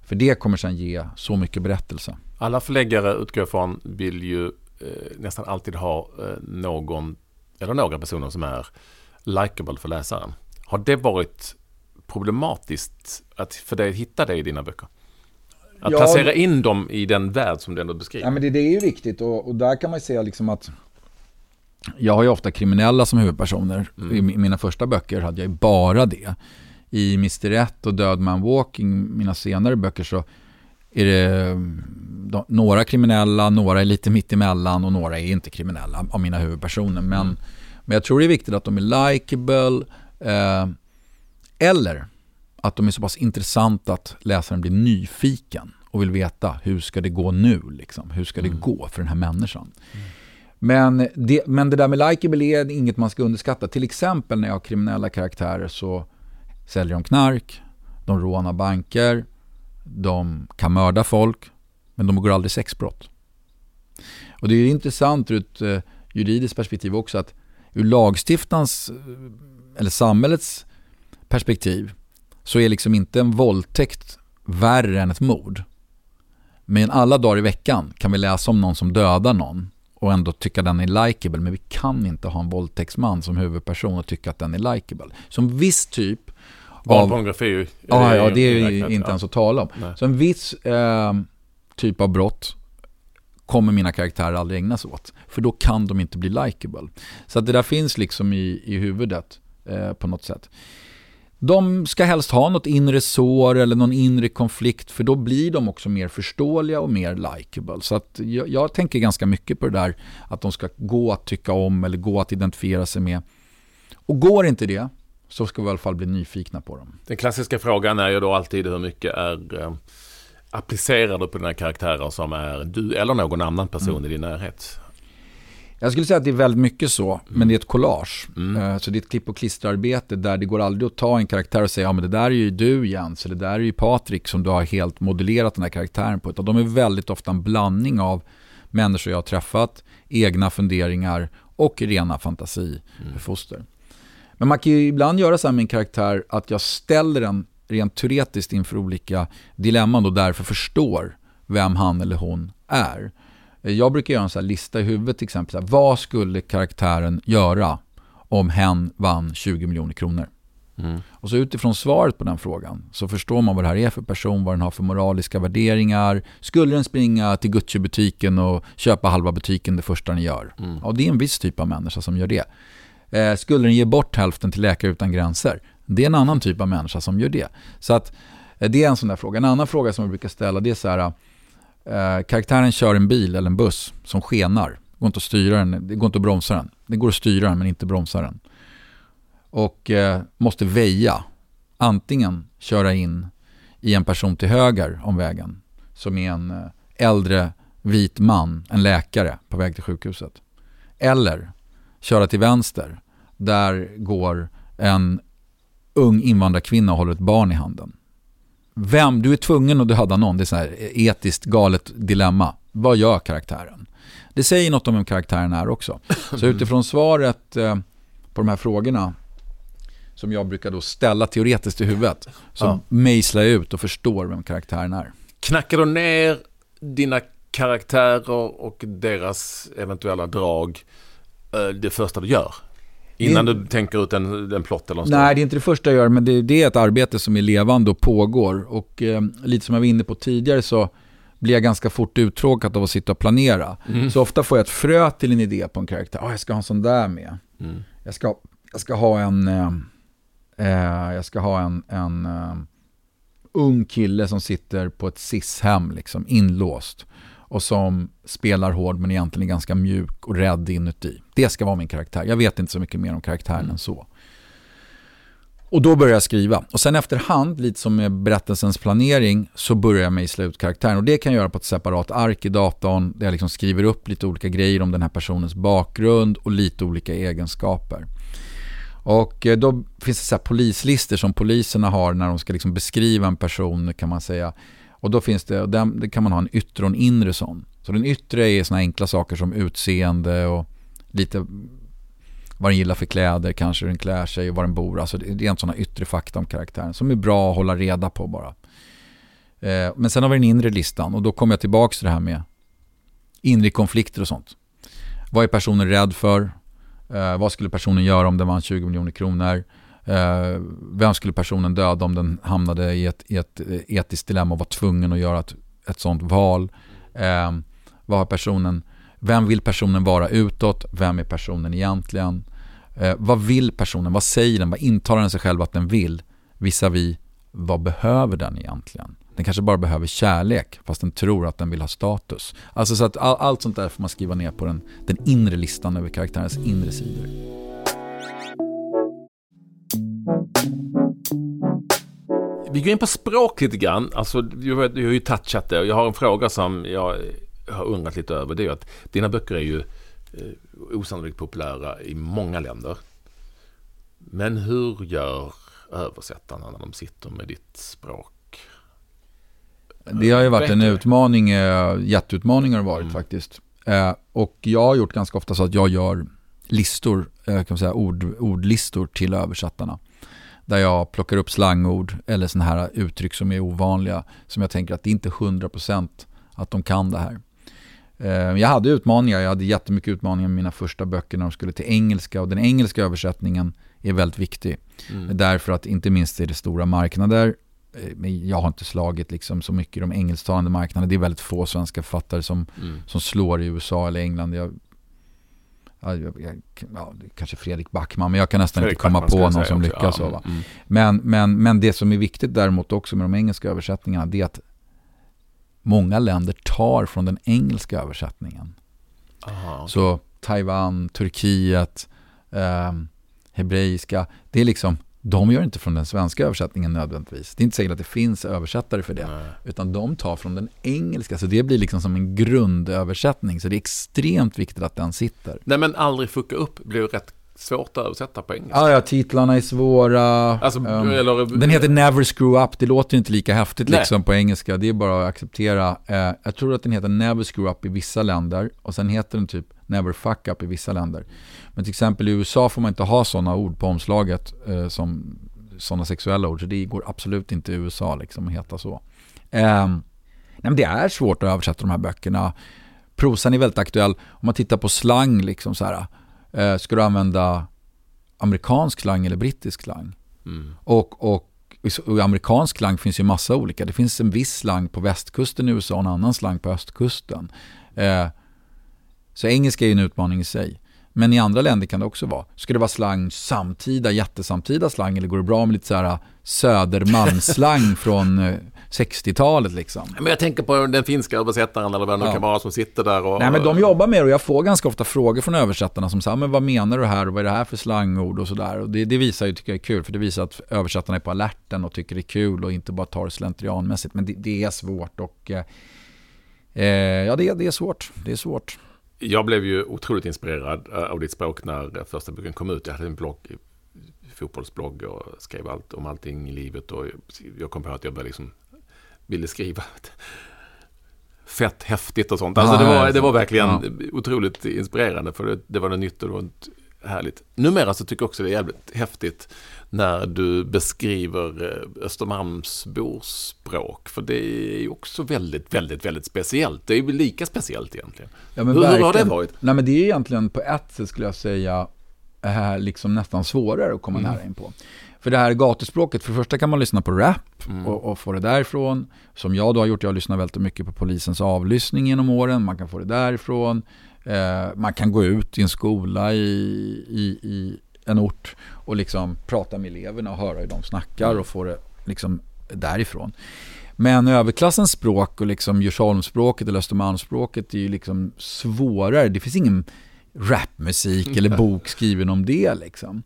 För det kommer sen ge så mycket berättelse. Alla förläggare utgår från vill ju eh, nästan alltid ha eh, någon eller några personer som är likable för läsaren. Har det varit problematiskt att för dig att hitta det i dina böcker? Att Ja, placera in dem i den värld som du ändå beskriver. Ja, men det, det är ju viktigt och, och där kan man ju säga liksom att jag har ju ofta kriminella som huvudpersoner. I mi- mina första böcker hade jag ju bara det. I Mr. Rätt och Död Man Walking, mina senare böcker, så är det mm, de, några kriminella, några är lite mittemellan och några är inte kriminella av mina huvudpersoner. Men, men jag tror det är viktigt att de är likable. Eh, Eller att de är så pass intressanta att läsaren blir nyfiken och vill veta hur ska det gå nu? Liksom? Hur ska det mm. gå för den här människan? Mm. Men, det, men det där med likeable är inget man ska underskatta. Till exempel när jag har kriminella karaktärer så säljer de knark, de rånar banker, de kan mörda folk, men de begår aldrig sexbrott. Och det är intressant ur ett eh, juridiskt perspektiv också att ur lagstiftans eh, eller samhällets perspektiv så är liksom inte en våldtäkt värre än ett mord. Men alla dagar i veckan kan vi läsa om någon som dödar någon och ändå tycka den är likable. Men vi kan inte ha en våldtäktsman som huvudperson och tycka att den är likable. Som viss typ Barnpornografi Ja, ja, det är ju inte ens att tala om. Nej. Så en viss eh, typ av brott kommer mina karaktärer aldrig ägna sig åt. För då kan de inte bli likable. Så att det där finns liksom i, i huvudet eh, på något sätt. De ska helst ha något inre sår eller någon inre konflikt för då blir de också mer förståeliga och mer likable. Så att jag, jag, tänker ganska mycket på det där att de ska gå att tycka om eller gå att identifiera sig med. Och går inte det så ska vi i alla fall bli nyfikna på dem. Den klassiska frågan är ju då alltid hur mycket är eh, på dina karaktärer som är du eller någon annan person mm. i din närhet? Jag skulle säga att det är väldigt mycket så, mm. men det är ett collage. Mm. Eh, så det är ett klipp och klisterarbete där det går aldrig att ta en karaktär och säga ja men det där är ju du Jens, eller det där är ju Patrik som du har helt modellerat den här karaktären på. Utan de är väldigt ofta en blandning av människor jag har träffat, egna funderingar och rena fantasifoster. Mm. Men man kan ju ibland göra så här med en karaktär att jag ställer den rent teoretiskt inför olika dilemman och därför förstår vem han eller hon är. Jag brukar göra en sån lista i huvudet till exempel. Här, vad skulle karaktären göra om hen vann 20 miljoner kronor? Mm. Och så utifrån svaret på den frågan så förstår man vad det här är för person, vad den har för moraliska värderingar. Skulle den springa till Gucci-butiken och köpa halva butiken det första den gör? Mm. Ja, det är en viss typ av människa som gör det. Eh, skulle den ge bort hälften till Läkare Utan Gränser? Det är en annan typ av människa som gör det. Så att, eh, det är en sån där fråga. En annan fråga som jag brukar ställa det är så här, eh, karaktären kör en bil eller en buss som skenar. Det går inte att styra den, det går inte att bromsa den. Det går att styra den men inte bromsa den. Och eh, måste väja. Antingen köra in i en person till höger om vägen som är en eh, äldre vit man, en läkare på väg till sjukhuset. Eller köra till vänster. Där går en ung invandrarkvinna och håller ett barn i handen. Vem, du är tvungen att döda någon, det är så etiskt galet dilemma. Vad gör karaktären? Det säger något om vem karaktären är också. Så utifrån svaret eh, på de här frågorna som jag brukar då ställa teoretiskt i huvudet så ja. mejslar jag ut och förstår vem karaktären är. Knackar du ner dina karaktärer och deras eventuella drag eh, det första du gör? Innan du tänker ut en, en plott eller en Nej, det är inte det första jag gör, men det, det är ett arbete som är levande och pågår. Och eh, lite som jag var inne på tidigare så blir jag ganska fort uttråkad av att sitta och planera. Mm. Så ofta får jag ett frö till en idé på en karaktär. Oh, jag ska ha en sån där med. Mm. Jag, ska, jag ska ha en, eh, eh, jag ska ha en, en uh, ung kille som sitter på ett SIS-hem, liksom, inlåst och som spelar hård men egentligen är ganska mjuk och rädd inuti. Det ska vara min karaktär. Jag vet inte så mycket mer om karaktären mm. än så. Och då börjar jag skriva. Och sen efterhand, lite som med berättelsens planering, så börjar jag mejsla ut karaktären. Och det kan jag göra på ett separat ark i datorn, där jag liksom skriver upp lite olika grejer om den här personens bakgrund och lite olika egenskaper. Och eh, då finns det så polislistor som poliserna har när de ska liksom beskriva en person, kan man säga. Och då finns det, det kan man ha en yttre och en inre sån. Så den yttre är såna enkla saker som utseende och lite vad den gillar för kläder, kanske hur den klär sig och var den bor. Alltså det är en sådana yttre fakta om karaktären som är bra att hålla reda på bara. Eh, men sen har vi den inre listan och då kommer jag tillbaka till det här med inre konflikter och sånt. Vad är personen rädd för? Eh, vad skulle personen göra om den vann 20 miljoner kronor? Eh, vem skulle personen döda om den hamnade i ett, i ett eh, etiskt dilemma och var tvungen att göra ett, ett sånt val? Eh, vad har personen, vem vill personen vara utåt? Vem är personen egentligen? Eh, vad vill personen? Vad säger den? Vad intalar den sig själv att den vill? Visavi, vad behöver den egentligen? Den kanske bara behöver kärlek fast den tror att den vill ha status. Alltså så att all, allt sånt där får man skriva ner på den, den inre listan över karaktärens inre sidor. Vi går in på språk lite grann. Alltså, du har ju touchat det. Jag har en fråga som jag har undrat lite över. Det är att dina böcker är ju eh, osannolikt populära i många länder. Men hur gör översättarna när de sitter med ditt språk? Det har ju varit en utmaning, eh, jätteutmaning har det varit mm. faktiskt. Eh, och jag har gjort ganska ofta så att jag gör listor, kan man säga, ord, ordlistor till översättarna. Där jag plockar upp slangord eller sådana här uttryck som är ovanliga. Som jag tänker att det är inte är 100% att de kan det här. Eh, jag hade utmaningar, jag hade jättemycket utmaningar med mina första böcker när de skulle till engelska. Och den engelska översättningen är väldigt viktig. Mm. Därför att inte minst är det stora marknader. Eh, jag har inte slagit liksom så mycket i de engelsktalande marknaderna. Det är väldigt få svenska författare som, mm. som slår i USA eller England. Jag, ja, ja, kanske Fredrik Backman, men jag kan nästan Fredrik inte komma Backman på någon som också. lyckas. Ja, mm. men, men, men det som är viktigt däremot också med de engelska översättningarna, det är att många länder tar från den engelska översättningen. Aha, okay. Så Taiwan, Turkiet, eh, hebreiska, det är liksom de gör inte från den svenska översättningen nödvändigtvis. Det är inte säkert att det finns översättare för det. Nej. Utan de tar från den engelska. Så det blir liksom som en grundöversättning. Så det är extremt viktigt att den sitter. Nej men aldrig fucka upp blir rätt svårt att översätta på engelska. Ja, ja titlarna är svåra. Alltså, um, eller, den heter Never Screw Up. Det låter inte lika häftigt liksom på engelska. Det är bara att acceptera. Uh, jag tror att den heter Never Screw Up i vissa länder. Och sen heter den typ Never Fuck Up i vissa länder. Men till exempel i USA får man inte ha sådana ord på omslaget uh, som sådana sexuella ord. Så det går absolut inte i USA liksom att heta så. Um, nej, men det är svårt att översätta de här böckerna. Prosan är väldigt aktuell. Om man tittar på slang, liksom så här, Eh, ska du använda amerikansk slang eller brittisk slang? Mm. Och, och, och amerikansk slang finns ju massa olika. Det finns en viss slang på västkusten i USA och en annan slang på östkusten. Eh, så engelska är ju en utmaning i sig. Men i andra länder kan det också vara. Ska det vara slang samtida, jättesamtida slang eller går det bra med lite så här Södermalmsslang [laughs] från 60-talet liksom. Men jag tänker på den finska översättaren eller vem det ja. kan vara som sitter där och... Nej men de jobbar med det och jag får ganska ofta frågor från översättarna som säger, men vad menar du här och vad är det här för slangord och sådär. Och det, det visar ju, tycker jag är kul, för det visar att översättarna är på alerten och tycker det är kul och inte bara tar det slentrianmässigt. Men det, det är svårt och... Eh, eh, ja, det, det är svårt. Det är svårt. Jag blev ju otroligt inspirerad eh, av ditt språk när första boken kom ut. Jag hade en blogg fotbollsblogg och skrev allt om allting i livet. Och jag kom på att jag liksom ville skriva fett häftigt och sånt. Alltså det, var, det var verkligen ja. otroligt inspirerande för det, det var något nytt och det var härligt. Numera så tycker jag också det är jävligt häftigt när du beskriver eh, Östermalmsbors språk. För det är ju också väldigt, väldigt, väldigt speciellt. Det är ju lika speciellt egentligen. Ja, hur, hur, har det varit? Nej men det är egentligen på ett sätt skulle jag säga är liksom nästan svårare att komma mm. nära in på. För det här gatuspråket, för det första kan man lyssna på rap mm. och, och, få det därifrån. Som jag då har gjort, jag har lyssnat väldigt mycket på polisens avlyssning genom åren. Man kan få det därifrån. Eh, man kan gå ut i en skola i, i, i, en ort och liksom prata med eleverna och höra hur de snackar mm. och få det liksom därifrån. Men överklassens språk och liksom Djursholmsspråket eller Östermalmsspråket är ju liksom svårare. Det finns ingen rapmusik [laughs] eller bok skriven om det liksom.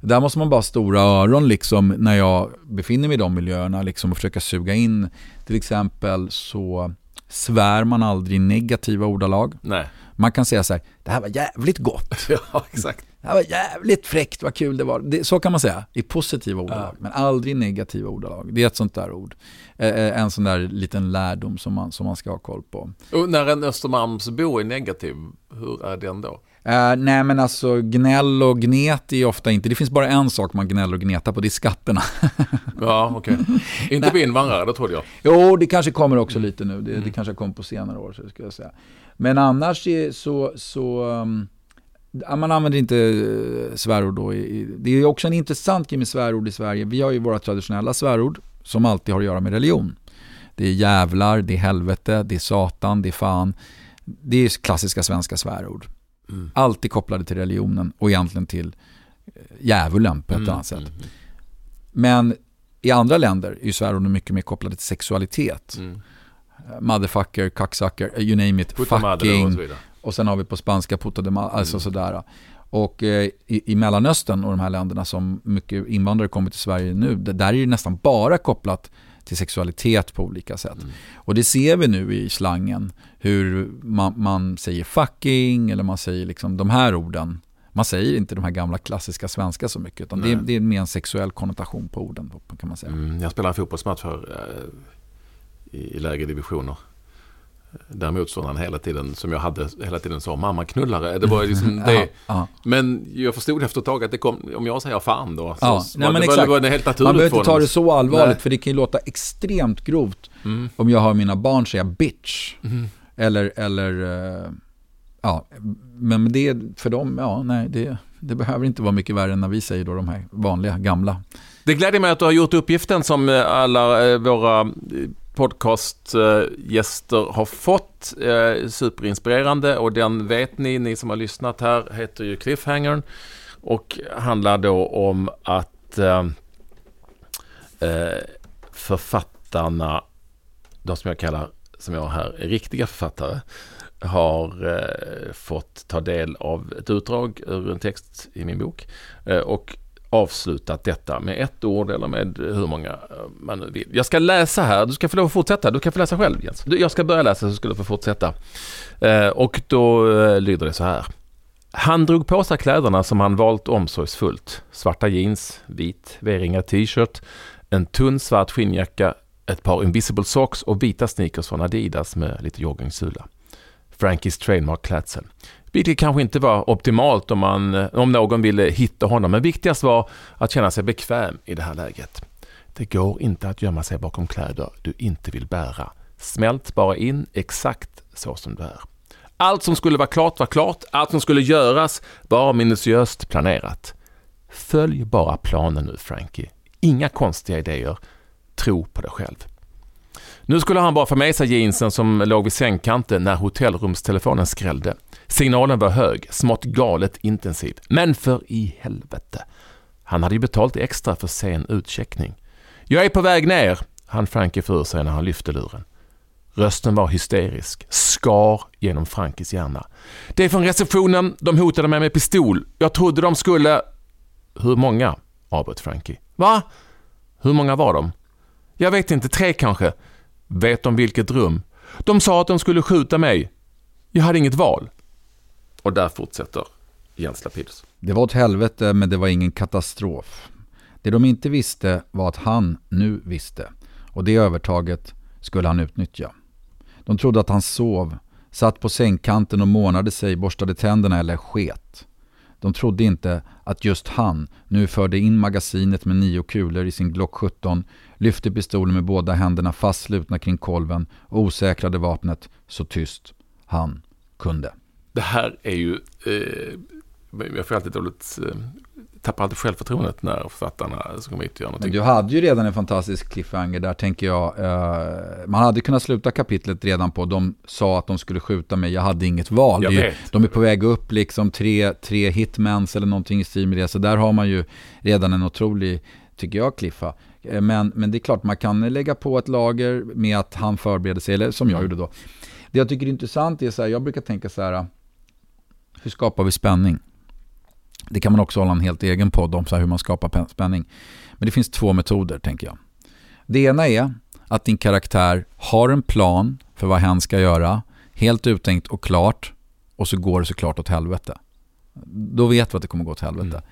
Där måste man bara ha stora öron liksom när jag befinner mig i de miljöerna liksom och försöka suga in. Till exempel så svär man aldrig negativa ordalag. Nej. Man kan säga så här, det här var jävligt gott. [laughs] ja, exakt. Det var jävligt fräckt, vad kul det var. Det, så kan man säga i positiva ordalag, ja. men aldrig i negativa ordalag. Det är ett sånt där ord. Eh, eh, en sån där liten lärdom som man, som man ska ha koll på. Och när en Östermalmsbo är negativ, hur är den då? Uh, nej men alltså gnäll och gnet är ofta inte, det finns bara en sak man gnäller och gnetar på, det är skatterna. [laughs] ja, okej. Okay. Inte på invandrare, det trodde jag. Jo, det kanske kommer också lite nu, det, mm. det kanske kommer på senare år, så ska jag säga. Men annars är, så, så um, man använder inte eh, svärord då. Det är också en intressant grej med svärord i Sverige. Vi har ju våra traditionella svärord som alltid har att göra med religion. Det är jävlar, det är helvete, det är satan, det är fan. Det är klassiska svenska svärord. Mm. Alltid kopplade till religionen och egentligen till eh, djävulen på ett mm, annat sätt. Mm, mm. Men i andra länder är svärorden mycket mer kopplade till sexualitet. Mm. Eh, motherfucker, cocksucker, you name it, Puta fucking. Och, sen har vi på spanska puta de madre, alltså mm. sådär. Och eh, i, i Mellanöstern och de här länderna som mycket invandrare kommer till Sverige nu, där är det nästan bara kopplat till sexualitet på olika sätt. Mm. Och det ser vi nu i slangen, hur man, man, säger fucking eller man säger liksom de här orden. Man säger inte de här gamla klassiska svenska så mycket, utan det är, det är, mer en sexuell konnotation på orden kan man säga. Mm, jag spelade en fotbollsmatch för, eh, i, i lägre divisioner där motståndaren hela tiden, som jag hade hela tiden sa, mamma knullare. Det var liksom [laughs] det. ja. Men jag förstod efter ett tag att det kom, om jag säger fan då, så, ja, nej, men det, exakt. Var, det helt naturligt. Man behöver inte ta det så allvarligt, nej. för det kan ju låta extremt grovt mm. om jag hör mina barn säga bitch. Mm. Eller, eller, uh, ja, men det för dem, ja, nej, det, det behöver inte vara mycket värre än när vi säger då de här vanliga, gamla. Det gläder mig att du har gjort uppgiften som alla eh, våra podcastgäster har fått. Eh, superinspirerande och den vet ni, ni som har lyssnat här, heter ju Cliffhangern och handlar då om att eh, eh, författarna, de som jag kallar, som jag har här, är riktiga författare, har eh, fått ta del av ett utdrag ur en text i min bok. Eh, och avslutat detta med ett ord eller med hur många eh, man nu vill. Jag ska läsa här, du ska få lov att fortsätta, du kan få läsa själv Jens. Jag ska börja läsa så ska du få fortsätta. Eh, och då eh, lyder det så här. Han drog på sig kläderna som han valt omsorgsfullt. Svarta jeans, vit V-ringad t-shirt, en tunn svart skinnjacka, ett par invisible socks och vita sneakers från Adidas med lite joggingsula. Frankies trademark klädsel. Vilket kanske inte var optimalt om, man, om någon ville hitta honom, men viktigast var att känna sig bekväm i det här läget. Det går inte att gömma sig bakom kläder du inte vill bära. Smält bara in exakt så som du är. Allt som skulle vara klart var klart, allt som skulle göras var minutiöst planerat. Följ bara planen nu Frankie. Inga konstiga idéer. Tro på dig själv. Nu skulle han bara få med sig jeansen som låg vid sängkanten när hotellrumstelefonen skrällde. Signalen var hög, smått galet intensiv. Men för i helvete. Han hade ju betalt extra för sen utcheckning. Jag är på väg ner, han Frankie för sig när han lyfte luren. Rösten var hysterisk, skar genom Frankis hjärna. Det är från receptionen, de hotade mig med pistol. Jag trodde de skulle... Hur många? avbröt Frankie. Va? Hur många var de? Jag vet inte, tre kanske. Vet de vilket rum? De sa att de skulle skjuta mig. Jag hade inget val. Och där fortsätter Jens Lapidus. Det var ett helvete men det var ingen katastrof. Det de inte visste var att han nu visste. Och det övertaget skulle han utnyttja. De trodde att han sov, satt på sängkanten och månade sig, borstade tänderna eller sket. De trodde inte att just han nu förde in magasinet med nio kulor i sin Glock 17, lyfte pistolen med båda händerna fastslutna kring kolven och osäkrade vapnet så tyst han kunde. Det här är ju, eh, jag får alltid dåligt, eh, tappar alltid självförtroendet när författarna ska komma hit och göra någonting. Men du hade ju redan en fantastisk cliffhanger där tänker jag. Eh, man hade kunnat sluta kapitlet redan på, de sa att de skulle skjuta mig, jag hade inget val. Jag vet. De är på väg upp liksom tre, tre hitmans eller någonting i stil med det. Så där har man ju redan en otrolig, tycker jag, cliffa. Eh, men, men det är klart, man kan lägga på ett lager med att han förbereder sig, eller som jag gjorde då. Det jag tycker är intressant är så här, jag brukar tänka så här, hur skapar vi spänning? Det kan man också hålla en helt egen podd om, så hur man skapar spänning. Men det finns två metoder, tänker jag. Det ena är att din karaktär har en plan för vad hen ska göra, helt uttänkt och klart, och så går det såklart åt helvete. Då vet vi att det kommer gå åt helvete. Mm.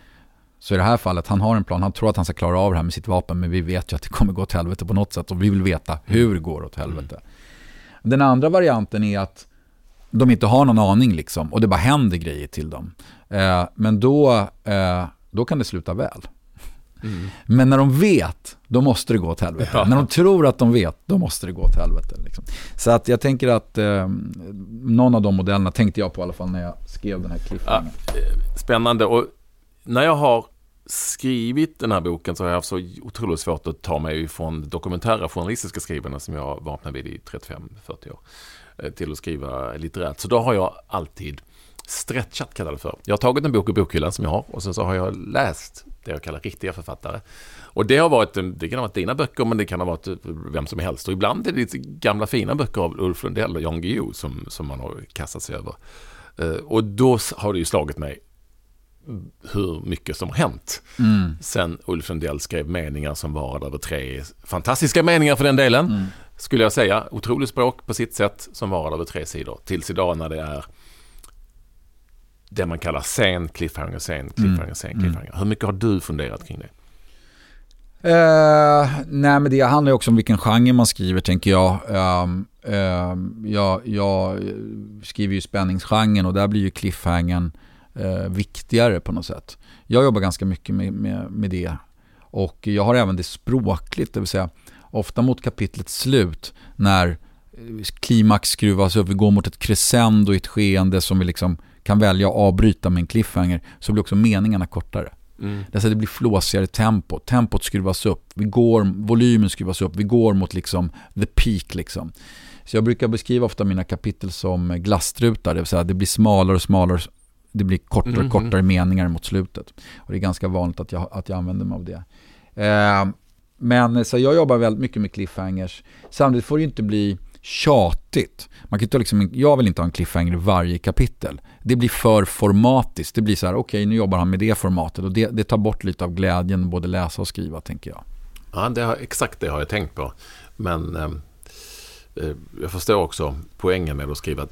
Så i det här fallet, han har en plan, han tror att han ska klara av det här med sitt vapen, men vi vet ju att det kommer gå åt helvete på något sätt och vi vill veta hur det går åt helvete. Mm. Den andra varianten är att de inte har någon aning liksom och det bara händer grejer till dem. Eh, men då, eh, då kan det sluta väl. Mm. Men när de vet, då måste det gå åt helvete. Ja. När de tror att de vet, då måste det gå åt helvete. Liksom. Så att jag tänker att eh, någon av de modellerna tänkte jag på i alla fall när jag skrev den här cliffhangern. Ja, eh, spännande och när jag har skrivit den här boken så har jag haft så otroligt svårt att ta mig från dokumentära journalistiska skrivande som jag vaknade vid i 35-40 år. Eh, till att skriva litterärt. Så då har jag alltid stretchat kallar det för. Jag har tagit en bok ur bokhyllan som jag har och sen så har jag läst det jag kallar riktiga författare. Och det har varit, det kan ha varit dina böcker men det kan ha varit vem som helst. Och ibland är det lite gamla fina böcker av Ulf Lundell och Jan Guillou som, som man har kastat sig över. Eh, och då har det ju slagit mig, hur mycket som har hänt. Mm. Sen Ulf Lundell skrev meningar som varade över tre, fantastiska meningar för den delen, Mm. Skulle jag säga. Otroligt språk på sitt sätt som varade över tre sidor. Tills idag när det är det man kallar sen cliffhanger, sen cliffhanger, Mm. sen cliffhanger. Hur mycket har du funderat kring det? Eh, nej men det handlar ju också om vilken genre man skriver tänker jag. Um, um, jag, jag skriver ju spänningsgenren och där blir ju cliffhangern eh, viktigare på något sätt. Jag jobbar ganska mycket med, med, med det. Och jag har även det språkligt, det vill säga ofta mot kapitlets slut när eh, klimax skruvas upp, vi går mot ett crescendo i ett skeende som vi liksom kan välja att avbryta med en cliffhanger, så blir också meningarna kortare. Mm. Därför det blir flåsigare tempo. Tempot skruvas upp. Vi går, volymen skruvas upp. Vi går mot liksom the peak liksom. Så jag brukar beskriva ofta mina kapitel som glasstrutar. Det vill säga det blir smalare och smalare. Det blir kortare och Mhm. kortare meningar mot slutet. Och det är ganska vanligt att jag, att jag använder mig av det. Eh, men eh, så jag jobbar väldigt mycket med cliffhangers. Samtidigt får det ju inte bli tjatigt. Man kan inte liksom, jag vill inte ha en cliffhanger i varje kapitel. Det blir för formatiskt. Det blir så här, okej nu jobbar han med det formatet och det, det tar bort lite av glädjen både läsa och skriva tänker jag. Ja, det har, exakt det har jag tänkt på. Men ehm, eh, jag förstår också poängen med att skriva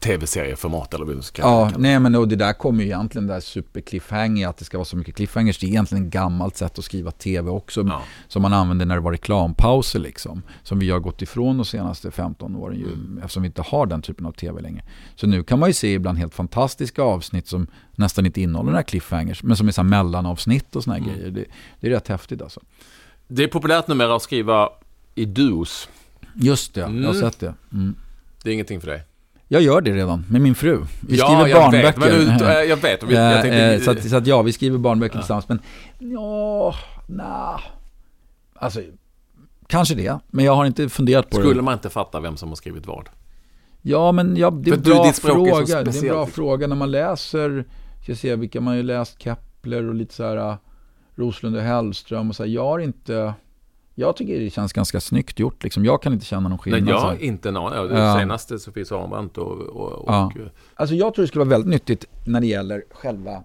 tv-serieformat eller vad ska Ja, det. nej men och det där kommer ju egentligen där super cliffhanger, att det ska vara så mycket cliffhangers. Det är egentligen ett gammalt sätt att skriva tv också. Ja. Som man använde när det var reklampauser liksom. Som vi har gått ifrån de senaste 15 åren ju, Mm. eftersom vi inte har den typen av tv längre. Så nu kan man ju se ibland helt fantastiska avsnitt som nästan inte innehåller några cliffhangers. Men som är så här mellanavsnitt och såna här Mm. grejer. Det, det är rätt häftigt alltså. Det är populärt numera att skriva i duos. Just det, jag har Mm. sett det. Mm. Det är ingenting för dig. Jag gör det redan med min fru. Vi ja, skriver jag barnböcker. Vet, men, du- jag vet. Jag Eh, tänkte, eh, så, att, så att ja, vi skriver barnböcker Ja. tillsammans. Men ja, nah. Alltså, kanske det. Men jag har inte funderat på skulle det. man inte fatta vem som har skrivit vad? Ja, men ja, det är en bra språk är fråga. Det är en bra fråga när man läser, ska jag se vilka man har läst, Kepler och lite så här Roslund och Hellström och så här. Jag har inte, jag tycker det känns ganska snyggt gjort liksom. Jag kan inte känna någon Nej, skillnad. jag så har inte en aning. Det Ja. senaste Sofie Sarenbrant och... och, och Ja. Alltså jag tror det skulle vara väldigt nyttigt när det gäller själva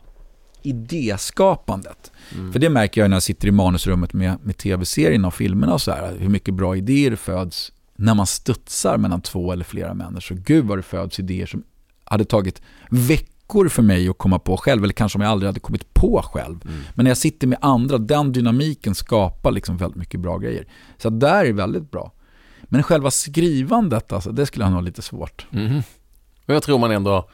idéskapandet. Mm. För det märker jag när jag sitter i manusrummet med, med tv-serierna och filmerna och så här, hur mycket bra idéer föds när man studsar mellan två eller flera människor. Gud vad det föds idéer som hade tagit veckor för mig att komma på själv, eller kanske om jag aldrig hade kommit på själv. Mm. Men när jag sitter med andra, den dynamiken skapar liksom väldigt mycket bra grejer. Så där är väldigt bra. Men själva skrivandet, alltså, det skulle jag nog ha lite svårt. Mhm. Och jag tror man ändå...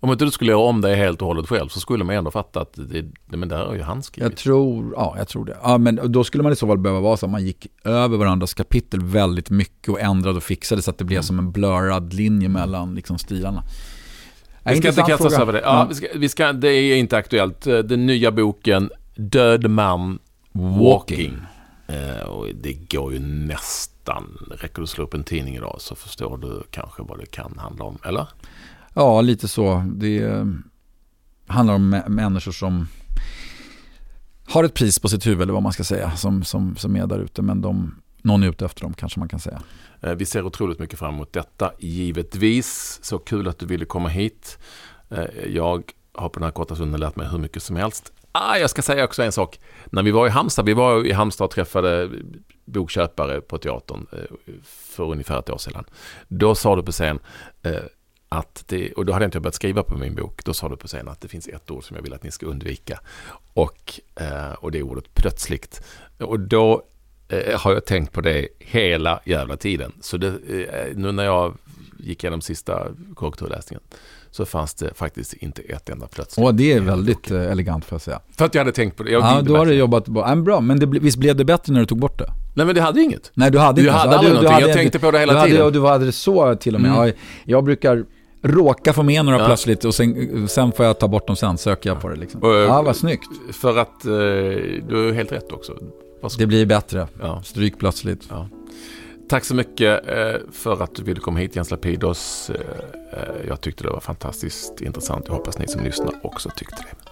Om inte du skulle göra om det helt och hållet själv så skulle man ändå fatta att det, det, men där har ju han skrivit. Jag tror, ja jag tror det. Ja, men då skulle man i så fall behöva vara så att man gick över varandras kapitel väldigt mycket och ändrade och fixade så att det blev som en blurrad linje mellan liksom, stilarna. Vi ska inte kasta oss över det. Ja, vi ska, vi ska, det är inte aktuellt. Den nya boken Död man walking. Eh, och det går ju nästan. Räcker att slå upp en tidning idag så förstår du kanske vad det kan handla om. Eller? Ja, lite så. Det eh, handlar om mä- människor som har ett pris på sitt huvud eller vad man ska säga som, som, som är där ute men de, någon är ute efter dem kanske man kan säga. Eh, vi ser otroligt mycket fram emot detta, givetvis. Så kul att du ville komma hit. Eh, jag har på den här korta stunden lärt mig hur mycket som helst. Ah, jag ska säga också en sak. När vi var i Halmstad, vi var i Halmstad och träffade bokköpare på teatern eh, för ungefär ett år sedan. Då sa du på scen att det, och då hade jag inte börjat skriva på min bok, då sa du på scen att det finns ett ord som jag vill att ni ska undvika. Och, och det är ordet plötsligt. Och då eh, har jag tänkt på det hela jävla tiden. Så det, eh, nu när jag gick igenom sista korrekturläsningen så fanns det faktiskt inte ett enda plötsligt. Och det är väldigt eh, elegant får jag säga. För att jag hade tänkt på det. Jag Ja, då har du jobbat bra. Ja, bra, men det, visst blev det bättre när du tog bort det? Nej men det hade ju inget. Nej, du hade Du inte. hade Så aldrig du någonting. hade- Jag tänkte på det hela du hade, tiden. Och du hade det så till och med. Mm. Ja, jag brukar råka få med några Ja. plötsligt och sen, sen får jag ta bort dem sen, söker jag på det liksom. Och, Ja, vad snyggt. För att du har helt rätt också. Det blir bättre. Ja. Stryk plötsligt. Tack så mycket eh, för att du ville komma hit Jens Lapidos. Eh, eh, Jag tyckte det var fantastiskt intressant. Jag hoppas ni som lyssnar också tyckte det.